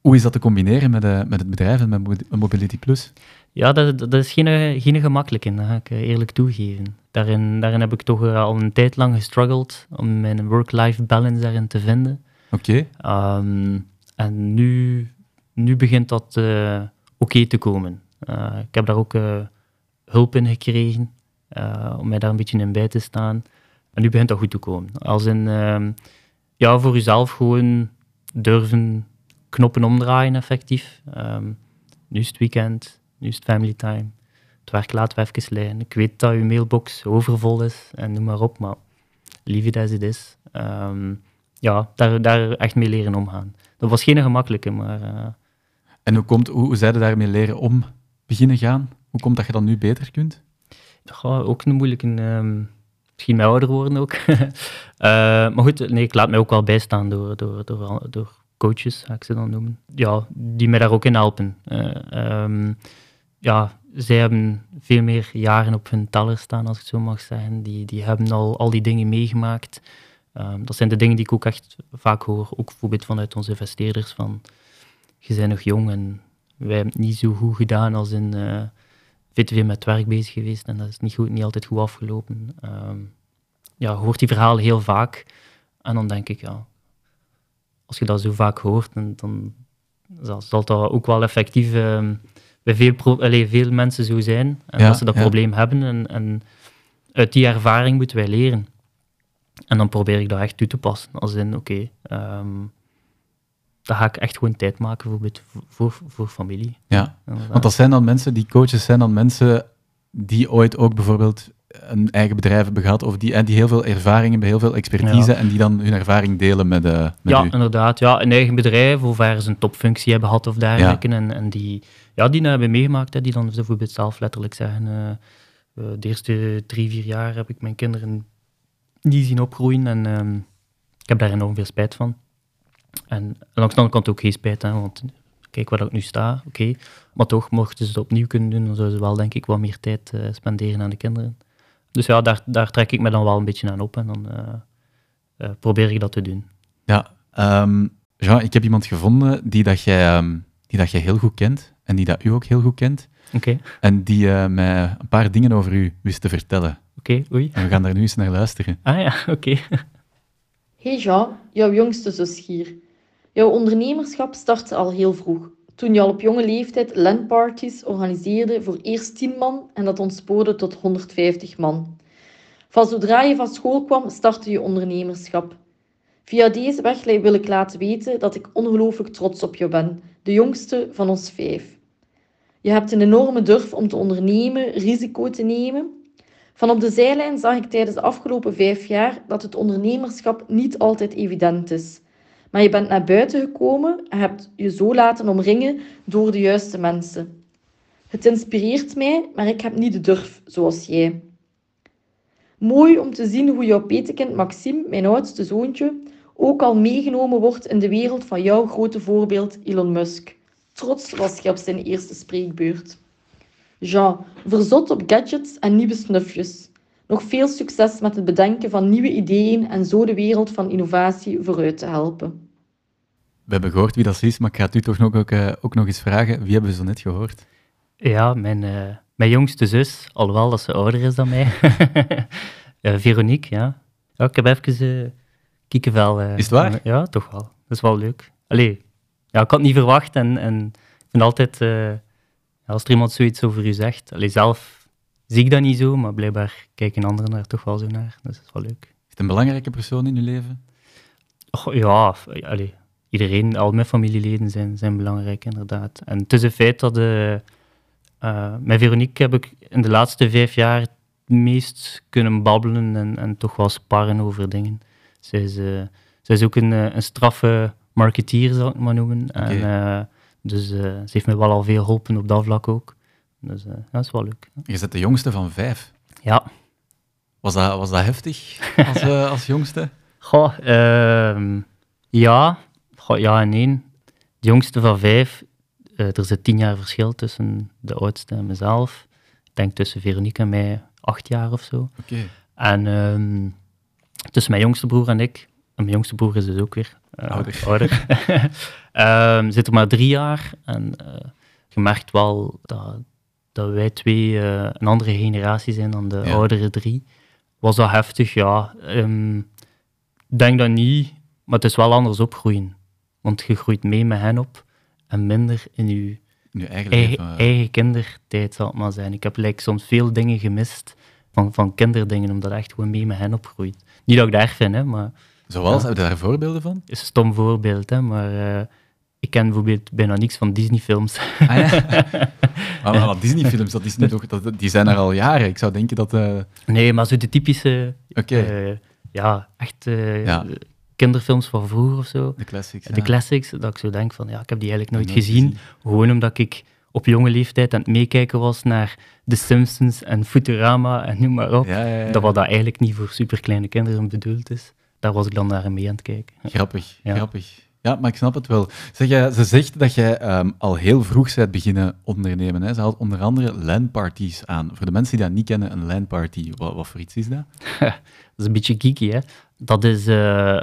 Hoe is dat te combineren met, met het bedrijf en met Mobility Plus? Ja, dat, dat is geen, geen gemakkelijke, dat ga ik eerlijk toegeven. Daarin, daarin heb ik toch al een tijd lang gestruggeld om mijn work-life balance daarin te vinden. Oké. Okay. Um, en nu, nu begint dat uh, oké te komen. Uh, ik heb daar ook uh, hulp in gekregen om mij daar een beetje in bij te staan. En nu begint dat goed te komen. Als in, ja, voor jezelf gewoon durven knoppen omdraaien effectief. Um, nu is het weekend, nu is het family time. Het werk laten we even liggen. Ik weet dat je mailbox overvol is en noem maar op, maar leave it as it is. Um, ja, daar, daar echt mee leren omgaan. Dat was geen gemakkelijke, maar... En hoe, komt, hoe, hoe zij daarmee leren om beginnen gaan? Hoe komt dat je dat nu beter kunt? Ja, ook een moeilijke... Um, misschien mij ouder worden ook. uh, maar goed, nee, ik laat mij ook wel bijstaan door, door, door, door coaches, ga ik ze dan noemen. Ja, die mij daar ook in helpen. Uh, um, ja, zij hebben veel meer jaren op hun teller staan, als ik het zo mag zeggen. Die, die hebben al al die dingen meegemaakt. Um, dat zijn de dingen die ik ook echt vaak hoor, ook bijvoorbeeld vanuit onze investeerders, van je bent nog jong en wij hebben het niet zo goed gedaan als in uh, VTV met werk bezig geweest en dat is niet, goed, niet altijd goed afgelopen. Um, ja, je hoort die verhalen heel vaak en dan denk ik, ja, als je dat zo vaak hoort, dan, dan zal, dat ook wel effectief uh, bij veel, allez, veel mensen zo zijn en Ja, dat ze dat ja. probleem hebben en, en uit die ervaring moeten wij leren. En dan probeer ik dat echt toe te passen. Als in, oké, ehm dan ga ik echt gewoon tijd maken bijvoorbeeld voor, voor, voor familie. Ja, inderdaad. want dat zijn dan mensen, die coaches zijn dan mensen die ooit ook bijvoorbeeld een eigen bedrijf hebben gehad, of die, en die heel veel ervaring hebben, heel veel expertise, Ja. en die dan hun ervaring delen met, eh met ja, u. inderdaad. Ja, een eigen bedrijf of ergens een topfunctie hebben gehad of dergelijke. En, en die, ja, die nou hebben meegemaakt, hè, die dan bijvoorbeeld zelf letterlijk zeggen, eh, eh, de eerste drie, vier jaar heb ik mijn kinderen niet zien opgroeien en ehm, ik heb daar enorm veel spijt van. En langs de andere kant ook geen spijt, hè, want kijk waar ik nu sta, oké. Maar toch, mochten ze het opnieuw kunnen doen, dan zouden ze wel denk ik wat meer tijd eh, spenderen aan de kinderen. Dus ja, daar, daar trek ik me dan wel een beetje aan op en dan eh, eh, probeer ik dat te doen. Ja, ehm, Jean, ik heb iemand gevonden die dat, jij, ehm, die dat jij heel goed kent, en die dat u ook heel goed kent, Oké, en die mij een paar dingen over u wist te vertellen. oké, oei. En we gaan daar nu eens naar luisteren. Ah ja, oké. Hey Jean, jouw jongste zus hier. Jouw ondernemerschap startte al heel vroeg. Toen je al op jonge leeftijd landparties organiseerde voor eerst 10 man en dat ontspoorde tot 150 man. Van zodra je van school kwam, startte je ondernemerschap. Via deze weg wil ik laten weten dat ik ongelooflijk trots op je ben, de jongste van ons vijf. Je hebt een enorme durf om te ondernemen, risico te nemen. Van op de zijlijn zag ik tijdens de afgelopen vijf jaar dat het ondernemerschap niet altijd evident is. Maar je bent naar buiten gekomen en hebt je zo laten omringen door de juiste mensen. Het inspireert mij, maar ik heb niet de durf zoals jij. Mooi om te zien hoe jouw petekind Maxime, mijn oudste zoontje, ook al meegenomen wordt in de wereld van jouw grote voorbeeld Elon Musk. Trots was hij op zijn eerste spreekbeurt. Jean, verzot op gadgets en nieuwe snufjes. Nog veel succes met het bedenken van nieuwe ideeën en zo de wereld van innovatie vooruit te helpen. We hebben gehoord wie dat is, maar ik ga het u toch nog, ook, eh, ook nog eens vragen. Wie hebben we zo net gehoord? Ja, mijn, eh, mijn jongste zus, alhoewel dat ze ouder is dan mij. Eh, Veronique, ja. ja. Ik heb even eh kiekenvel. Is het waar? Ja, toch wel. Dat is wel leuk. Allee, ja, ik had het niet verwacht en, en ik vind altijd, eh, als er iemand zoiets over u zegt, allee, zelf zie ik dat niet zo, maar blijkbaar kijken anderen daar toch wel zo naar. Dus dat is wel leuk. Is het een belangrijke persoon in uw leven? Och, ja, allee, iedereen, al mijn familieleden zijn, zijn belangrijk, inderdaad. En het is een feit dat... eh eh, met Veronique heb ik in de laatste vijf jaar meest kunnen babbelen en, en toch wel sparren over dingen. Zij is, eh, zij is ook een, eh, een straffe marketeer, zou ik het maar noemen. En, eh, dus eh, ze heeft me wel al veel geholpen op dat vlak ook. Dus eh, dat is wel leuk. Je bent de jongste van vijf. Ja, Was dat, was dat heftig als, eh, als jongste? Goh, ehm, ja. Goh, ja en nee. De jongste van vijf, er zit tien jaar verschil tussen de oudste en mezelf. Ik denk tussen Veronique en mij acht jaar of zo. Oké. En ehm, tussen mijn jongste broer en ik, mijn jongste broer is dus ook weer eh, Ouder. ouder. Ehm, zit er maar drie jaar. En eh, je merkt wel dat, dat wij twee eh, een andere generatie zijn dan de Ja. oudere drie. Was dat heftig? Ja. Ik denk dat niet, maar het is wel anders opgroeien. Want je groeit mee met hen op en minder in je Nu eigen eigen, kindertijd, zal het maar zijn. Ik heb like, soms veel dingen gemist van, van kinderdingen, omdat ik echt gewoon mee met hen opgroeit. Niet dat ik dat erg vind, hè, maar Zoals, ja. heb je daar voorbeelden van? is een stom voorbeeld. Hè, maar eh, ik ken bijvoorbeeld bijna niks van Disney-films. Ah, ja. maar, maar Disney-films, dat is toch, dat, die zijn er al jaren. Ik zou denken dat... eh, nee, maar zo de typische, Oké, eh, ja, echt Ja. kinderfilms van vroeger of zo. de classics. De classics, dat ik zo denk van, ja, ik heb die eigenlijk nooit Nooit gezien. gezien. Gewoon omdat ik op jonge leeftijd aan het meekijken was naar The Simpsons en Futurama en noem maar op. Ja, ja, ja. Dat wat dat eigenlijk niet voor superkleine kinderen bedoeld is. Daar was ik dan naar mee aan het kijken. Grappig, Ja. grappig. Ja, maar ik snap het wel. Zeg, ze zegt dat jij ehm, al heel vroeg bent beginnen ondernemen. Hè? Ze haalt onder andere LAN-parties aan. Voor de mensen die dat niet kennen, een LAN-party, wat, wat voor iets is dat? Dat is een beetje geeky, hè. Dat is eh,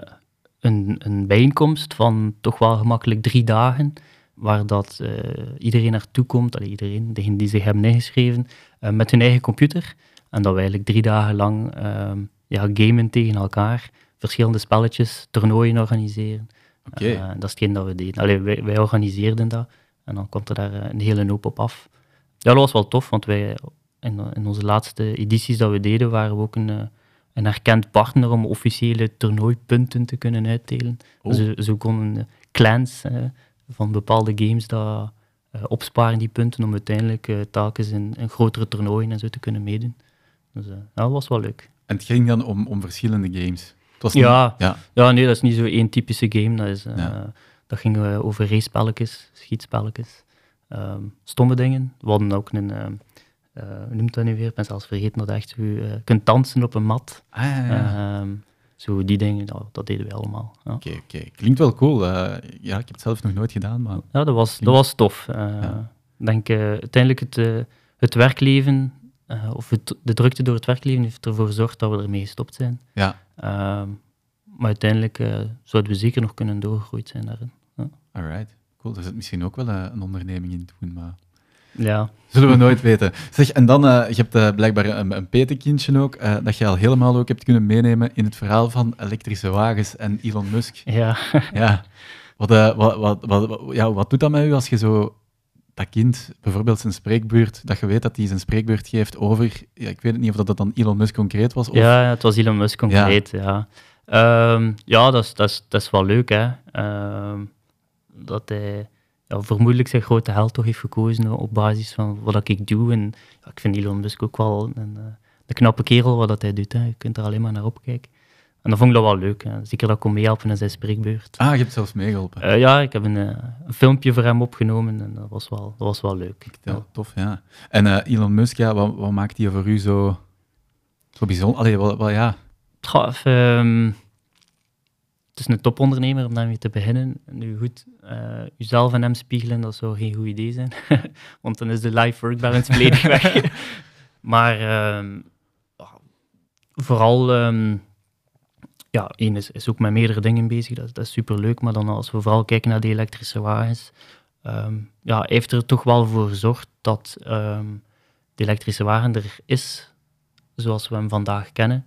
een, een bijeenkomst van toch wel gemakkelijk drie dagen, waar dat eh, iedereen naartoe komt, allee, iedereen, degenen die zich hebben ingeschreven, eh, met hun eigen computer. En dat we eigenlijk drie dagen lang ehm, ja, gamen tegen elkaar, verschillende spelletjes, toernooien organiseren. Oké. Eh, dat is hetgeen dat we deden. Allee, wij, wij organiseerden dat en dan komt er daar eh, een hele hoop op af. Ja, dat was wel tof, want wij in, in onze laatste edities dat we deden, waren we ook een, eh, een erkend partner om officiële toernooipunten te kunnen uitdelen. Oh. Zo, zo konden clans van bepaalde games dat, eh, opsparen, die punten, om uiteindelijk telkens in, in grotere toernooien en zo te kunnen meedoen. Dus dat was wel leuk. En het ging dan om, om verschillende games. Niet- Ja, ja. ja, nee, dat is niet zo één typische game. Dat, is, Ja. dat ging eh, over racepelletjes, schietspelletjes, ehm, stomme dingen. We hadden ook een, hoe noemt dat nu weer? Ik ben zelfs vergeten dat echt je kunt dansen op een mat. Ah, ja, ja. Ehm, zo die dingen, dat, dat deden we allemaal. Ja, Oké, oké. Klinkt wel cool. Ja, ik heb het zelf nog nooit gedaan, maar... ja dat, was, dat was tof. Ik denk uiteindelijk het, het werkleven, of het, de drukte door het werkleven, heeft ervoor gezorgd dat we ermee gestopt zijn. Ja, Ehm, maar uiteindelijk eh, zouden we zeker nog kunnen doorgegroeid zijn daarin. alright. Cool, er zit misschien ook wel eh, een onderneming in doen, maar... Ja, Zullen we nooit weten. Zeg, en dan, eh, je hebt blijkbaar een, een petekindje ook, dat je al helemaal ook hebt kunnen meenemen in het verhaal van elektrische wagens en Elon Musk. ja. Ja. Wat, wat, wat- ja, wat doet dat met u als je zo dat kind, bijvoorbeeld zijn spreekbeurt, dat je weet dat hij zijn spreekbeurt geeft over, ja, ik weet niet of dat, dan Elon Musk concreet was, of... Ja, het was Elon Musk concreet, ja. Ja, ja dat, is, dat, is, dat is wel leuk, hè. Ehm, dat hij ja, vermoedelijk zijn grote held toch heeft gekozen op basis van wat ik doe. En ik vind Elon Musk ook wel een, eh, een knappe kerel wat hij doet. Hè. Je kunt er alleen maar naar opkijken. En dan vond ik dat wel leuk. Hè. Zeker dat ik kon meehelpen in zijn spreekbeurt. Ah, je hebt zelfs meegeholpen. Eh, ja, ik heb een, eh, een filmpje voor hem opgenomen en dat was wel, dat was wel leuk. Ja, tof, ja. En eh, Elon Musk, ja, wat, wat maakt hij voor u zo, zo bijzonder? Allee, wel, wel, ja. Ehm, het is een topondernemer om daarmee te beginnen. Nu goed, jezelf en hem spiegelen, dat zou geen goed idee zijn. Want dan is de life-work balance volledig weg. maar ehm, vooral, ehm, ja, één is, is ook met meerdere dingen bezig, dat, is superleuk. Maar dan als we vooral kijken naar die elektrische wagens, ehm, ja, heeft er toch wel voor gezorgd dat ehm, de elektrische wagen er is, zoals we hem vandaag kennen.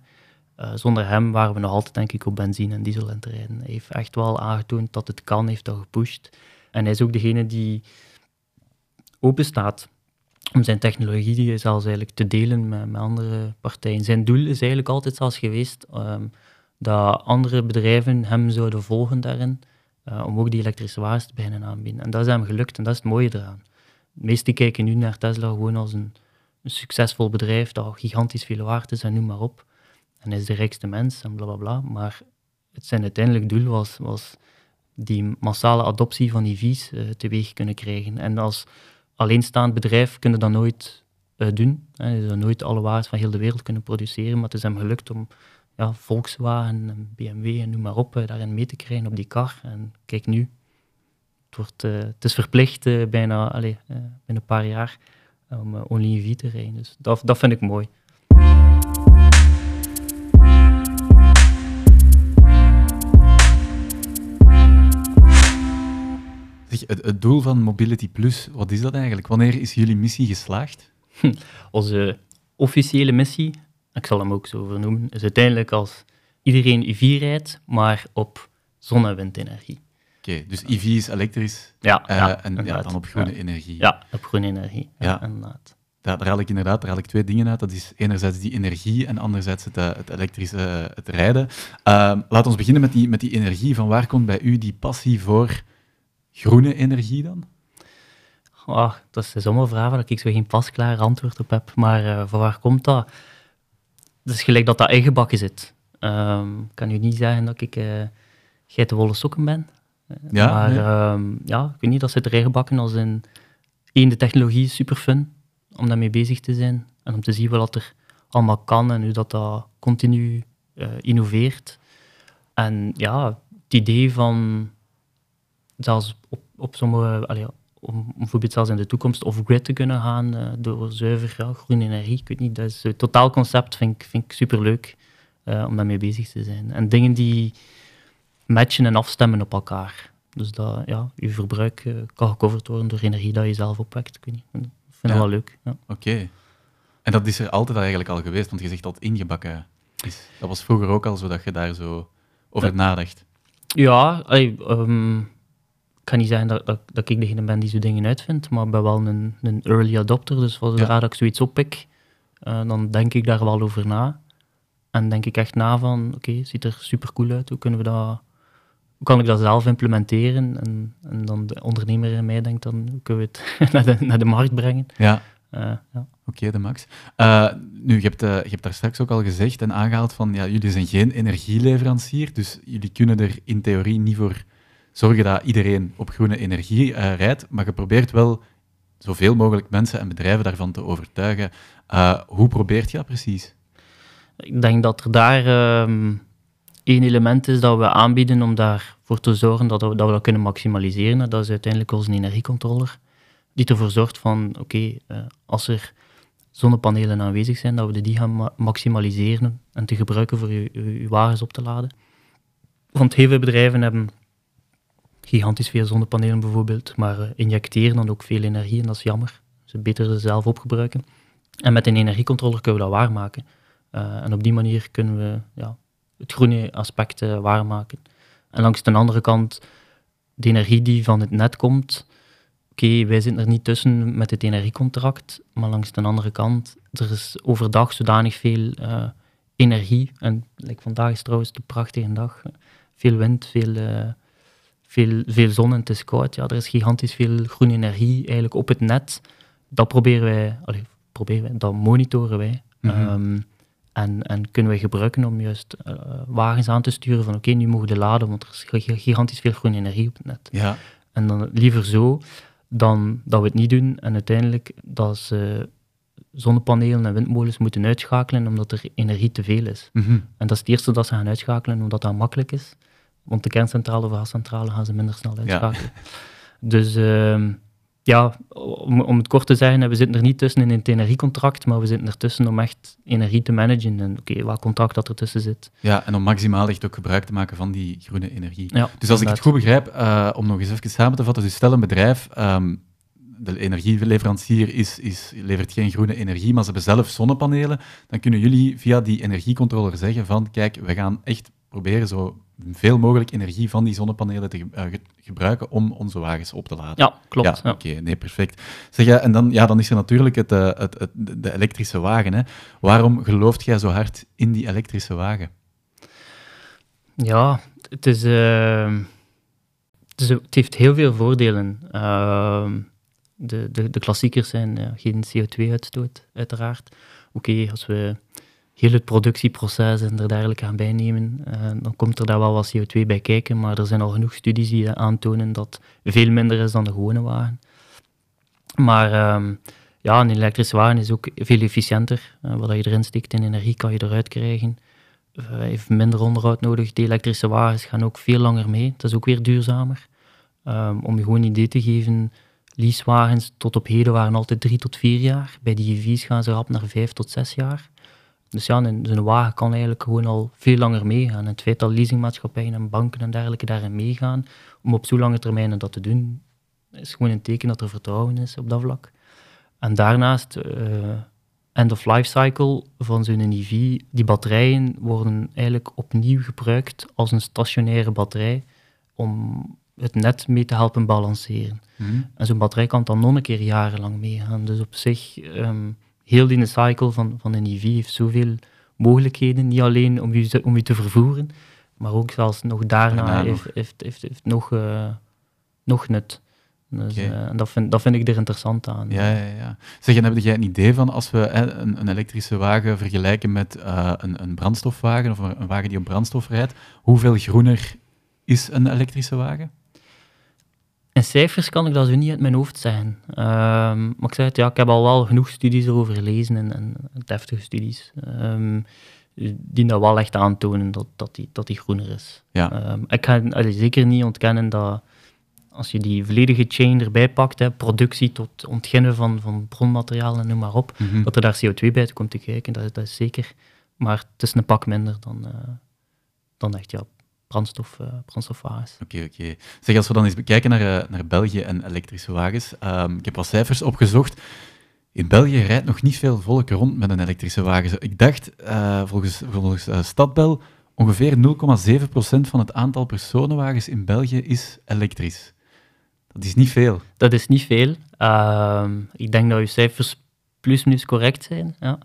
Eh, zonder hem waren we nog altijd, denk ik, op benzine en diesel aan het rijden. Hij heeft echt wel aangetoond dat het kan, heeft dat gepusht. En hij is ook degene die open staat om zijn technologie zelfs eigenlijk te delen met, met andere partijen. Zijn doel is eigenlijk altijd zelfs geweest ehm, dat andere bedrijven hem zouden volgen daarin, eh, om ook die elektrische wagens te beginnen aanbieden. En dat is hem gelukt en dat is het mooie eraan. De meesten kijken nu naar Tesla gewoon als een, succesvol bedrijf dat gigantisch veel waard is en noem maar op. En is de rijkste mens en bla bla bla. Maar het zijn uiteindelijk doel was, was die massale adoptie van EV's uh, teweeg kunnen krijgen. En als alleenstaand bedrijf kunnen dat nooit uh, doen. Hè. Ze nooit alle wagens van heel de wereld kunnen produceren, maar het is hem gelukt om ja, Volkswagen, BMW en noem maar op uh, daarin mee te krijgen op die kar. En kijk nu, het, wordt, het is verplicht bijna, allez, binnen een paar jaar om Only EV te rijden. Dus dat, dat vind ik mooi. het, het, doel van Mobility Plus, wat is dat eigenlijk? Wanneer is jullie missie geslaagd? Onze officiële missie, ik zal hem ook zo vernoemen, is uiteindelijk als iedereen EV rijdt, maar op zon- en windenergie. Oké, dus EV is elektrisch ja, uh, ja, en ja, dan op groene energie. Ja, op groene energie, ja. inderdaad. Daar, daar haal ik inderdaad daar haal ik twee dingen uit. Dat is enerzijds die energie en anderzijds het, het elektrische het rijden. Uh, laat ons beginnen met die, met die energie. Van waar komt bij u die passie voor groene energie dan? Oh, dat is zomaar vraag waar ik zo geen pasklaar antwoord op heb. Maar uh, van waar komt dat? Het is gelijk dat dat ingebakken zit. Um, ik kan u niet zeggen dat ik uh, geitenwolle sokken ben. Ja, maar ehm, ja, ik weet niet, dat zit er ingebakken als in... één, de technologie is super fun om daarmee bezig te zijn. En om te zien wat er allemaal kan en hoe dat, dat continu uh, innoveert. En ja, het idee van zelfs op, op sommige, allee, om bijvoorbeeld zelfs in de toekomst off-grid te kunnen gaan uh, door zuiver ja, groene energie. Ik weet niet, dat is het totaalconcept vind ik, vind ik superleuk uh, om daarmee bezig te zijn. En dingen die matchen en afstemmen op elkaar. Dus dat ja, je verbruik uh, kan gecoverd worden door energie dat je zelf opwekt. Ik weet niet, ik vind ja. dat wel leuk. Ja. Oké. En dat is er altijd eigenlijk al geweest, want je zegt dat het ingebakken is. Dat was vroeger ook al zo dat je daar zo over nadacht. Ja, um, ik kan niet zeggen dat, dat, dat, ik degene ben die zo dingen uitvindt, maar ik ben wel een, een early adopter. Dus zodra ja. dat ik zoiets oppik, uh, dan denk ik daar wel over na. En denk ik echt na van, oké, okay, ziet er super cool uit. Hoe kunnen we dat... Hoe kan ik dat zelf implementeren? En, en dan de ondernemer in mij denkt dan, hoe kunnen we het naar, de, naar de markt brengen? Ja. Uh, ja. Oké, okay, de max. Uh, nu, je hebt, uh, je hebt daar straks ook al gezegd en aangehaald van, ja, jullie zijn geen energieleverancier, dus jullie kunnen er in theorie niet voor zorgen dat iedereen op groene energie uh, rijdt, maar je probeert wel zoveel mogelijk mensen en bedrijven daarvan te overtuigen. Uh, hoe probeert je dat precies? Ik denk dat er daar um, één element is dat we aanbieden om daarvoor te zorgen dat we dat, we dat kunnen maximaliseren. Dat is uiteindelijk onze energiecontroller, die ervoor zorgt van, oké, uh, als er zonnepanelen aanwezig zijn, dat we die gaan ma maximaliseren en te gebruiken voor je, wagens op te laden. Want heel veel bedrijven hebben gigantisch veel zonnepanelen bijvoorbeeld, maar uh, injecteren dan ook veel energie en dat is jammer. Ze beter ze zelf opgebruiken. En met een energiecontroller kunnen we dat waarmaken. Uh, en op die manier kunnen we ja, het groene aspect uh, waarmaken. En langs de andere kant, de energie die van het net komt, oké, wij zitten er niet tussen met het energiecontract, maar langs de andere kant, er is overdag zodanig veel energie, en like vandaag is trouwens een prachtige dag, veel wind, veel veel, veel zon en het is koud. Ja, er is gigantisch veel groene energie eigenlijk op het net. Dat proberen wij, allee, proberen wij dat monitoren wij. Mm -hmm. um, en, en kunnen wij gebruiken om juist uh, wagens aan te sturen van oké, okay, nu mogen we laden, want er is gigantisch veel groene energie op het net. Ja. En dan liever zo dan dat we het niet doen en uiteindelijk dat ze zonnepanelen en windmolens moeten uitschakelen omdat er energie te veel is. Mm -hmm. En dat is het eerste dat ze gaan uitschakelen omdat dat makkelijk is. Want de kerncentrale of gascentrale gaan ze minder snel uitschakelen. Ja. Dus uh, ja, om, om het kort te zeggen, we zitten er niet tussen in het energiecontract, maar we zitten ertussen om echt energie te managen en oké, okay, wat contract dat ertussen zit. Ja, en om maximaal echt ook gebruik te maken van die groene energie. Ja, dus als ik het goed begrijp, uh, om nog eens even samen te vatten, dus stel een bedrijf, um, de energieleverancier is, is, levert geen groene energie, maar ze hebben zelf zonnepanelen, dan kunnen jullie via die energiecontroller zeggen van, kijk, we gaan echt proberen zo veel mogelijk energie van die zonnepanelen te uh, ge gebruiken om onze wagens op te laden. Ja, klopt. Ja, ja. Oké, okay, nee, perfect. Zeg, ja, en dan, ja, dan is er natuurlijk het, uh, het, het, de elektrische wagen. Hè. Waarom gelooft jij zo hard in die elektrische wagen? Ja, het, is, uh, het, is, het heeft heel veel voordelen. de, de, de klassiekers zijn geen CO2-uitstoot, uiteraard. Oké, als we heel het productieproces en er dergelijke gaan bijnemen, uh, dan komt er daar wel wat CO2 bij kijken, maar er zijn al genoeg studies die aantonen dat veel minder is dan de gewone wagen. Maar um, ja, een elektrische wagen is ook veel efficiënter. Uh, wat je erin stikt in energie kan je eruit krijgen. Uh, heeft minder onderhoud nodig. De elektrische wagens gaan ook veel langer mee. Dat is ook weer duurzamer. Um, om je gewoon een idee te geven, leasewagens tot op heden waren altijd drie tot vier jaar. Bij die EV's gaan ze rap naar vijf tot zes jaar. Dus ja, een, een wagen kan eigenlijk gewoon al veel langer meegaan. En het feit dat leasingmaatschappijen en banken en dergelijke daarin meegaan, om op zo'n lange termijn dat te doen, is gewoon een teken dat er vertrouwen is op dat vlak. En daarnaast, uh, end of life cycle van zo'n EV, die batterijen worden eigenlijk opnieuw gebruikt als een stationaire batterij om het net mee te helpen balanceren. Mm. En zo'n batterij kan dan nog een keer jarenlang meegaan. Dus op zich, um, heel die cycle van, van een EV heeft zoveel mogelijkheden. Niet alleen om je, om je te vervoeren, maar ook zelfs nog daarna Daarna heeft, nog. heeft, heeft, heeft nog, uh, nog nut. Dus, Oké. uh, en dat vind, dat vind ik er interessant aan. Ja, ja, ja. Zeg, en heb jij een idee van als we hè, een, een elektrische wagen vergelijken met uh, een, een brandstofwagen of een, een wagen die op brandstof rijdt, hoeveel groener is een elektrische wagen? In cijfers kan ik dat zo niet uit mijn hoofd zeggen. Um, maar ik zeg het, ja, ik heb al wel genoeg studies erover gelezen en, en deftige studies. Um, die dat wel echt aantonen dat, dat, die, dat die groener is. Ja. Um, ik ga allee, zeker niet ontkennen dat als je die volledige chain erbij pakt, hè, productie tot ontginnen van, van bronmateriaal en noem maar op, Mm -hmm. dat er daar CO2 bij komt te kijken, dat, dat is zeker. Maar het is een pak minder dan, uh, dan echt ja, brandstof, uh, brandstofwagens. Oké, okay, oké. Okay. Zeg, als we dan eens bekijken naar, uh, naar België en elektrische wagens. Um, ik heb wat cijfers opgezocht. In België rijdt nog niet veel volk rond met een elektrische wagen. Ik dacht, uh, volgens, volgens Stadbel, ongeveer 0,7% van het aantal personenwagens in België is elektrisch. Dat is niet veel. Dat is niet veel. Uh, ik denk dat uw cijfers plus minus correct zijn. Ja.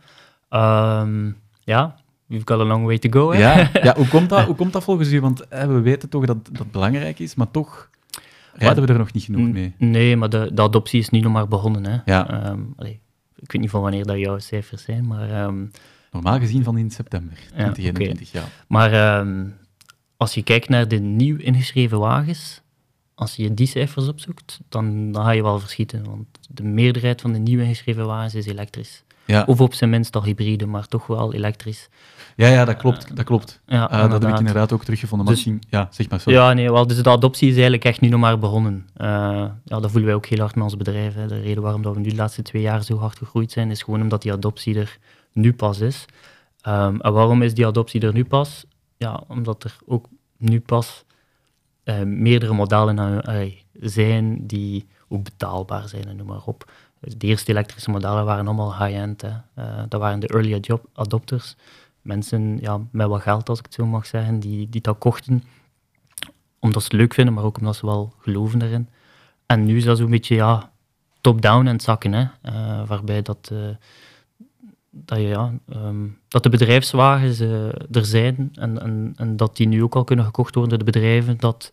Uh, ja, we've got a long way to go. Hè? Ja, ja hoe, komt dat, hoe komt dat volgens u? Want hè, we weten toch dat dat belangrijk is, maar toch rijden we er nog niet genoeg mee. Nee, maar de, de adoptie is nu nog maar begonnen. Hè. Ja. Um, allee, ik weet niet van wanneer dat jouw cijfers zijn, maar... Um, Normaal gezien van in september 2021, ja. Okay. ja. Maar um, als je kijkt naar de nieuw ingeschreven wagens, als je die cijfers opzoekt, dan, dan ga je wel verschieten. Want de meerderheid van de nieuw ingeschreven wagens is elektrisch. Ja. Of op zijn minst al hybride, maar toch wel elektrisch. Ja, ja dat klopt. Dat, klopt. Ja, uh, dat heb ik inderdaad ook teruggevonden. Dus, misschien, ja, zeg maar sorry. Ja, nee, wel, dus de adoptie is eigenlijk echt nu nog maar begonnen. Uh, ja, dat voelen wij ook heel hard met ons bedrijf. Hè. De reden waarom dat we nu de laatste twee jaar zo hard gegroeid zijn, is gewoon omdat die adoptie er nu pas is. Um, en waarom is die adoptie er nu pas? Ja, omdat er ook nu pas uh, meerdere modellen zijn die ook betaalbaar zijn en noem maar op. De eerste elektrische modellen waren allemaal high-end. Uh, dat waren de early adopters. Mensen ja, met wat geld, als ik het zo mag zeggen, die, die dat kochten. Omdat ze het leuk vinden, maar ook omdat ze wel geloven erin. En nu is dat zo'n beetje ja, top-down aan het zakken. Hè? Uh, waarbij dat, uh, dat, je, ja, um, dat de bedrijfswagens er zijn en, en, en, dat die nu ook al kunnen gekocht worden door de bedrijven. Dat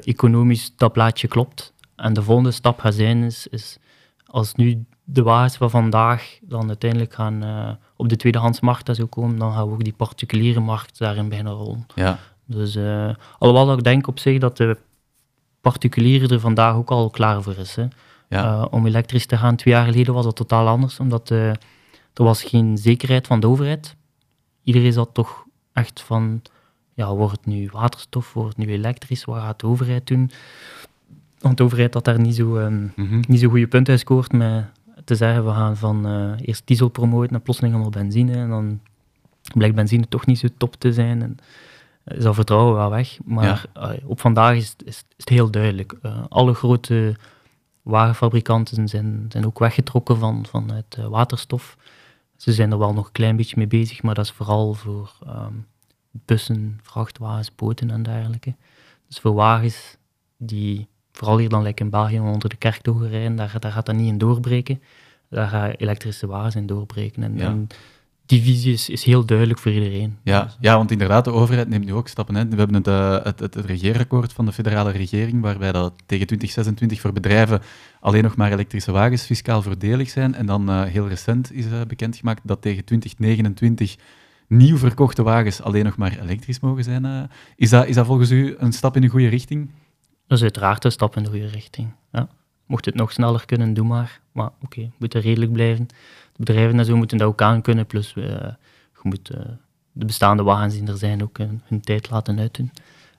economisch dat plaatje klopt. En de volgende stap gaat zijn, is, is als nu de wagens van vandaag dan uiteindelijk gaan uh, op de tweedehandsmarkt en zo komen, dan gaan we ook die particuliere markt daarin bijna rollen. Ja. Dus uh, alhoewel dat ik denk op zich dat de particuliere er vandaag ook al klaar voor is. Hè. Ja. Uh, om elektrisch te gaan, twee jaar geleden was dat totaal anders, omdat er was geen zekerheid van de overheid. Iedereen zat toch echt van, ja, wordt het nu waterstof, wordt het nu elektrisch, wat gaat de overheid doen? Want de overheid had daar niet zo, um, mm -hmm. niet zo goede punten gescoord met te zeggen, we gaan van uh, eerst diesel promoten en plotseling allemaal benzine. En dan blijkt benzine toch niet zo top te zijn. En is dat vertrouwen wel weg. Maar ja. uh, op vandaag is, is, is, het heel duidelijk. Uh, alle grote wagenfabrikanten zijn, zijn ook weggetrokken van, vanuit waterstof. Ze zijn er wel nog een klein beetje mee bezig, maar dat is vooral voor um, bussen, vrachtwagens, boten en dergelijke. Dus voor wagens die vooral hier dan like in België onder de kerktogen rijden, daar, daar gaat dat niet in doorbreken. Daar gaan elektrische wagens in doorbreken. En, ja. en die visie is, is heel duidelijk voor iedereen. Ja, ja, want inderdaad, de overheid neemt nu ook stappen. Hè. We hebben het, uh, het, het, het regeerakkoord van de federale regering, waarbij dat tegen 2026 voor bedrijven alleen nog maar elektrische wagens fiscaal voordelig zijn. En dan uh, heel recent is uh, bekendgemaakt dat tegen 2029 nieuw verkochte wagens alleen nog maar elektrisch mogen zijn. is, dat, is dat volgens u een stap in de goede richting? Dat is uiteraard een stap in de goede richting. Ja. Mocht het nog sneller kunnen, doe maar. Maar oké, okay, we moeten redelijk blijven de bedrijven en zo moeten dat ook aan kunnen. Plus, uh, je moet uh, de bestaande wagens die er zijn ook hun, hun tijd laten uitdoen.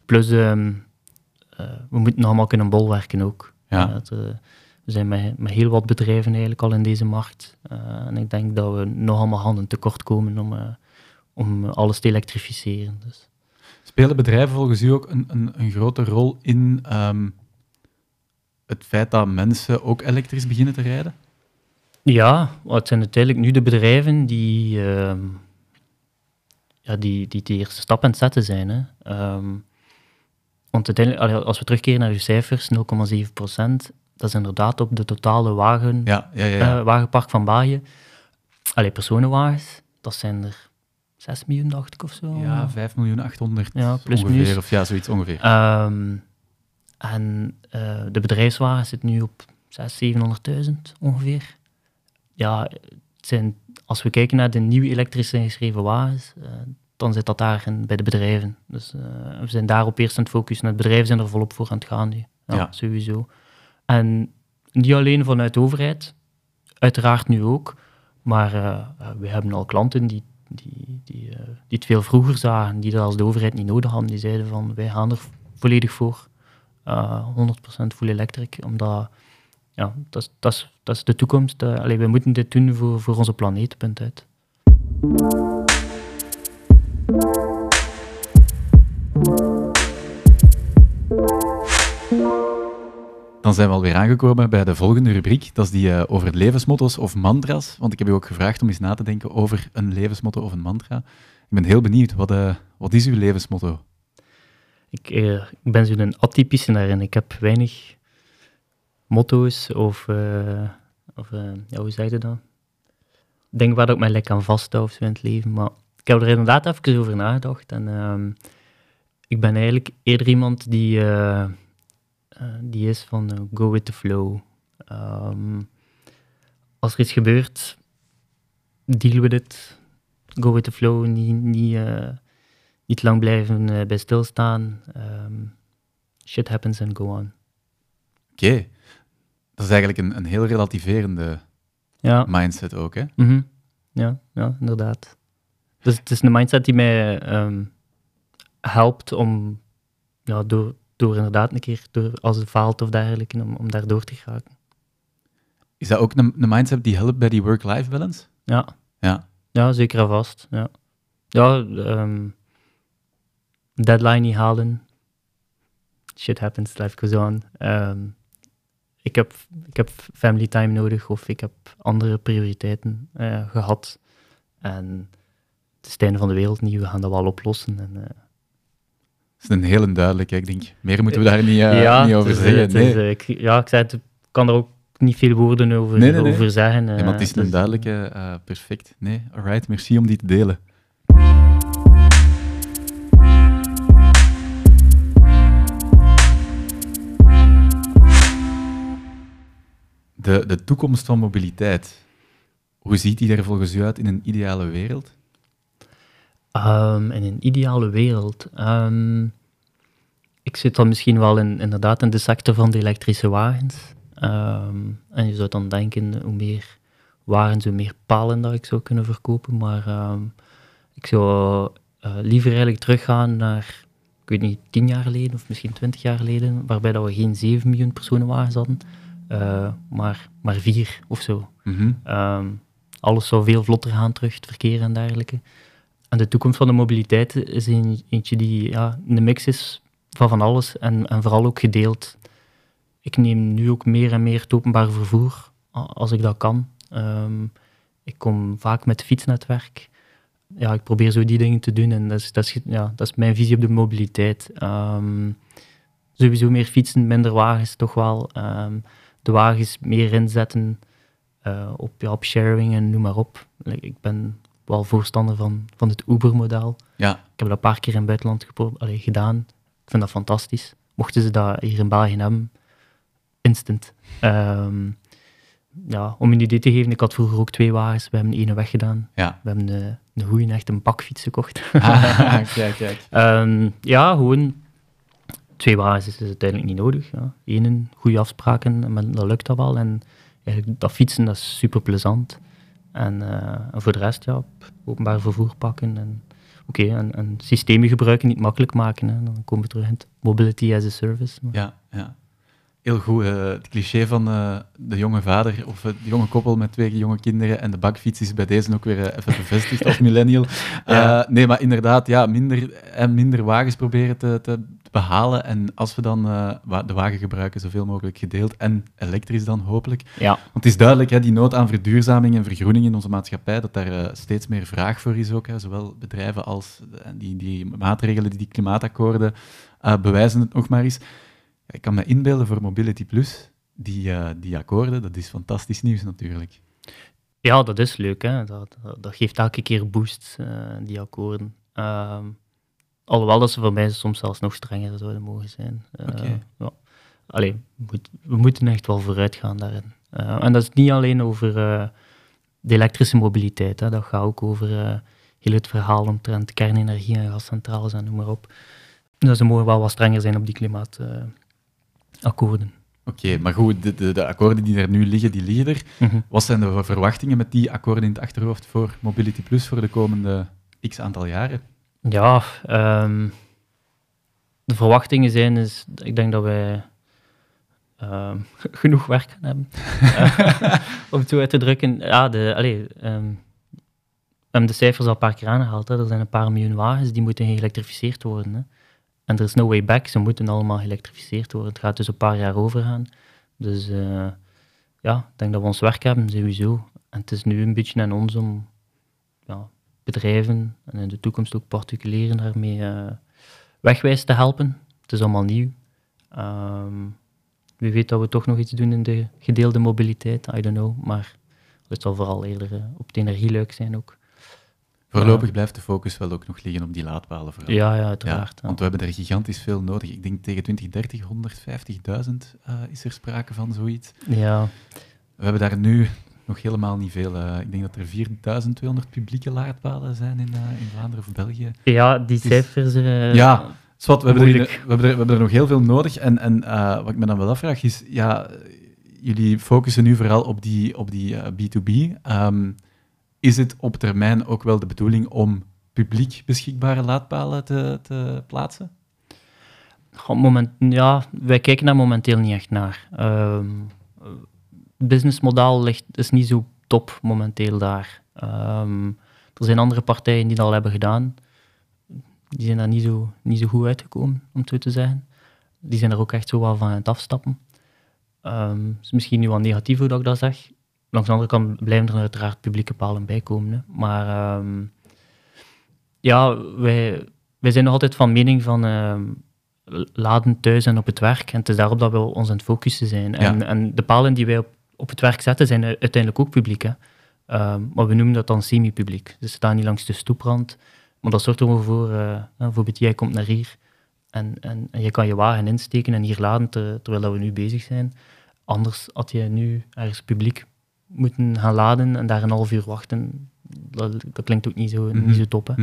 Plus, um, uh, we moeten allemaal kunnen bolwerken ook. Ja. Dat, we zijn met, met, heel wat bedrijven eigenlijk al in deze markt. en ik denk dat we nog allemaal handen tekort komen om, om alles te elektrificeren. Dus. Spelen bedrijven volgens u ook een, een, een grote rol in um, het feit dat mensen ook elektrisch beginnen te rijden? Ja, het zijn uiteindelijk nu de bedrijven die, uh, ja, die, die de eerste stap aan het zetten zijn. Hè. Um, want uiteindelijk, als we terugkeren naar uw cijfers, 0,7 procent, dat is inderdaad op de totale wagen, ja, ja, ja. Uh, wagenpark van België. Allee, personenwagens, dat zijn er 6 miljoen, dacht ik, of zo. Ja, 5 miljoen 800 ja, plus ongeveer, minus. of ja, zoiets ongeveer. Um, en uh, de bedrijfswagen zit nu op 600.000, 700.000 ongeveer ja, het zijn, als we kijken naar de nieuwe elektrische geschreven wagens, uh, dan zit dat daar in, bij de bedrijven. Dus uh, we zijn daarop eerst aan het focussen. Het bedrijven zijn er volop voor aan het gaan nu. Ja, Ja. sowieso. En niet alleen vanuit de overheid, uiteraard nu ook, maar we hebben al klanten die, die, die, die het veel vroeger zagen, die dat als de overheid niet nodig hadden. Die zeiden van, wij gaan er volledig voor. 100% full electric, omdat ja, dat is, dat is, dat de toekomst. Uh, allee, we moeten dit doen voor, voor onze planeet, punt uit. Dan zijn we alweer aangekomen bij de volgende rubriek. Dat is die uh, over levensmotto's of mantra's. Want ik heb u ook gevraagd om eens na te denken over een levensmotto of een mantra. Ik ben heel benieuwd. Wat, uh, wat is uw levensmotto? Ik, ik ben zo'n atypische daarin. Ik heb weinig motto's of, of ja, hoe zeg je dat? Ik denk waar ik mij lekker aan vasthoud of in het leven. Maar ik heb er inderdaad even over nagedacht. En uh, ik ben eigenlijk eerder iemand die, die is van go with the flow. Um, als er iets gebeurt, deal with it. Go with the flow. Niet, niet, niet lang blijven bij stilstaan. Um, shit happens and go on. Oké. Okay. Dat is eigenlijk een, een heel relativerende ja. mindset ook, hè? Mm -hmm. ja, ja, inderdaad. Dus het is een mindset die mij um, helpt om ja, door, door inderdaad een keer, door, als het faalt of dergelijke, om, om daar door te geraken. Is dat ook een, een mindset die helpt bij die work-life balance? Ja. Ja. Ja, zeker en vast. Ja, ja um, deadline niet halen. Shit happens, life goes on. Um, ik heb, ik heb family time nodig of ik heb andere prioriteiten uh, gehad. En het is het einde van de wereld niet, we gaan dat wel oplossen. En, uh, dat is een hele duidelijke, ik denk. Meer moeten we daar niet, uh, ja, niet over is, zeggen. Nee. Is, ik, ja, ik zei het, kan er ook niet veel woorden over, nee, nee, nee. over zeggen. Maar het is een dus, duidelijke, perfect. Nee, alright, merci om die te delen. De, de toekomst van mobiliteit, hoe ziet die er volgens u uit in een ideale wereld? Um, in een ideale wereld? Um, ik zit dan misschien wel in, inderdaad in de sector van de elektrische wagens. Um, en je zou dan denken, hoe meer wagens, hoe meer palen dat ik zou kunnen verkopen. Maar ik zou uh, liever eigenlijk teruggaan naar, ik weet niet, tien jaar geleden of misschien twintig jaar geleden, waarbij dat we geen 7 miljoen personenwagens hadden. Uh, maar, maar vier of zo. Mm -hmm. um, alles zou veel vlotter gaan terug, het verkeer en dergelijke. De toekomst van de mobiliteit is een, eentje die ja, een mix is van van alles en, en vooral ook gedeeld. Ik neem nu ook meer en meer het openbaar vervoer, als ik dat kan. Um, ik kom vaak met fietsnetwerk. Ja, ik probeer zo die dingen te doen en dat is, dat is, ja, dat is mijn visie op de mobiliteit. Um, sowieso meer fietsen, minder wagens, toch wel de wagens meer inzetten uh, op, ja, op sharing en noem maar op. Ik ben wel voorstander van, van het Uber-model. Ja. Ik heb dat een paar keer in het buitenland allee, gedaan. Ik vind dat fantastisch. Mochten ze dat hier in België hebben, instant. Ehm, ja, om een idee te geven, ik had vroeger ook twee wagens. We hebben de ene weggedaan. Ja. We hebben een, een goeie, echt een bakfiets gekocht. Ah, kijk, kijk. Ehm, ja, gewoon twee wagens is uiteindelijk niet nodig. Ja. Eén, goede afspraken, en dan lukt dat wel. En eigenlijk dat fietsen, dat is super plezant. En, eh, en voor de rest, ja, openbaar vervoer pakken. En, oké, en, en systemen gebruiken, niet makkelijk maken. Hè. Dan komen we terug in het mobility as a service. Maar- Ja, ja. Heel goed. eh, het cliché van eh, de jonge vader of het jonge koppel met twee jonge kinderen en de bakfiets is bij deze ook weer even bevestigd als millennial. Ja. Nee, maar inderdaad, ja, minder, en minder wagens proberen te, te behalen. En als we dan eh, de wagen gebruiken, zoveel mogelijk gedeeld en elektrisch dan hopelijk. ja. Want het is duidelijk, hè, die nood aan verduurzaming en vergroening in onze maatschappij, dat daar eh, steeds meer vraag voor is ook. Hè, zowel bedrijven als eh, die, die maatregelen, die, die klimaatakkoorden bewijzen het nog maar eens. Ik kan me inbeelden voor Mobility Plus, die, die akkoorden, dat is fantastisch nieuws natuurlijk. Ja, dat is leuk. Hè. Dat, dat, dat geeft elke keer boost, die akkoorden. Ehm, alhoewel dat ze voor mij soms zelfs nog strenger zouden mogen zijn. Eh, Oké. ja. Allee, we, moet- we moeten echt wel vooruit gaan daarin. Eh, en dat is niet alleen over eh, de elektrische mobiliteit. Hè. Dat gaat ook over eh, heel het verhaal omtrent kernenergie en gascentrales en noem maar op. Dus ze mogen wel wat strenger zijn op die klimaatakkoorden. Oké, maar goed, de, de, de akkoorden die er nu liggen, die liggen er. Mhm. Wat zijn de verwachtingen met die akkoorden in het achterhoofd voor Mobility Plus voor de komende x aantal jaren? Ja, ehm, de verwachtingen zijn, is, ik denk dat wij ehm, genoeg werk hebben. Eh, om het zo uit te drukken. Ja, de, allee, ehm, de cijfers al een paar keer aangehaald. Hè. Er zijn een paar miljoen wagens die moeten geëlektrificeerd worden. Hè. En er is no way back, ze moeten allemaal geëlektrificeerd worden. Het gaat dus een paar jaar overgaan. Dus eh, ja, ik denk dat we ons werk hebben, sowieso. En het is nu een beetje aan ons om bedrijven en in de toekomst ook particulieren daarmee eh, wegwijs te helpen. Het is allemaal nieuw. Ehm, wie weet dat we toch nog iets doen in de gedeelde mobiliteit, I don't know. Maar het zal vooral eerder eh, op het energieluik zijn ook. Voorlopig blijft de focus wel ook nog liggen op die laadpalen. Vooral. Ja, ja, uiteraard. ja. want we hebben er gigantisch veel nodig. Ik denk tegen 2030 150.000 eh, is er sprake van, zoiets. Ja, We hebben daar nu nog helemaal niet veel. eh, ik denk dat er 4200 publieke laadpalen zijn in, eh, in Vlaanderen of België. ja die cijfers... eh, Ja, Swat, we, hebben er, we, hebben er, we hebben er nog heel veel nodig. En, en wat ik me dan wel afvraag is, ja, jullie focussen nu vooral op die, op die eh, B2B. Ehm, is het op termijn ook wel de bedoeling om publiek beschikbare laadpalen te, te plaatsen? Goh, moment, ja, wij kijken daar momenteel niet echt naar. Ehm, het businessmodel ligt, is niet zo top momenteel daar. Ehm, er zijn andere partijen die dat al hebben gedaan. Die zijn daar niet zo, niet zo goed uitgekomen, om het zo te zeggen. Die zijn er ook echt zo wel van aan het afstappen. Het is misschien nu wel negatief hoe dat ik dat zeg. Langs de andere kant blijven er uiteraard publieke palen bij komen. Hè. Maar ehm, ja, wij, wij zijn nog altijd van mening van laden thuis en op het werk. En het is daarop dat we ons aan het focussen zijn. En, en de palen die wij op, op het werk zetten, zijn uiteindelijk ook publiek. Hè. Ehm, maar we noemen dat dan semi-publiek. Dus ze staan niet langs de stoeprand. Maar dat zorgt er wel voor, eh, bijvoorbeeld jij komt naar hier en, en, en je kan je wagen insteken en hier laden ter- terwijl we nu bezig zijn. Anders had je nu ergens publiek moeten gaan laden en daar een half uur wachten. Dat, dat klinkt ook niet zo, Mhm. niet zo top. Hè.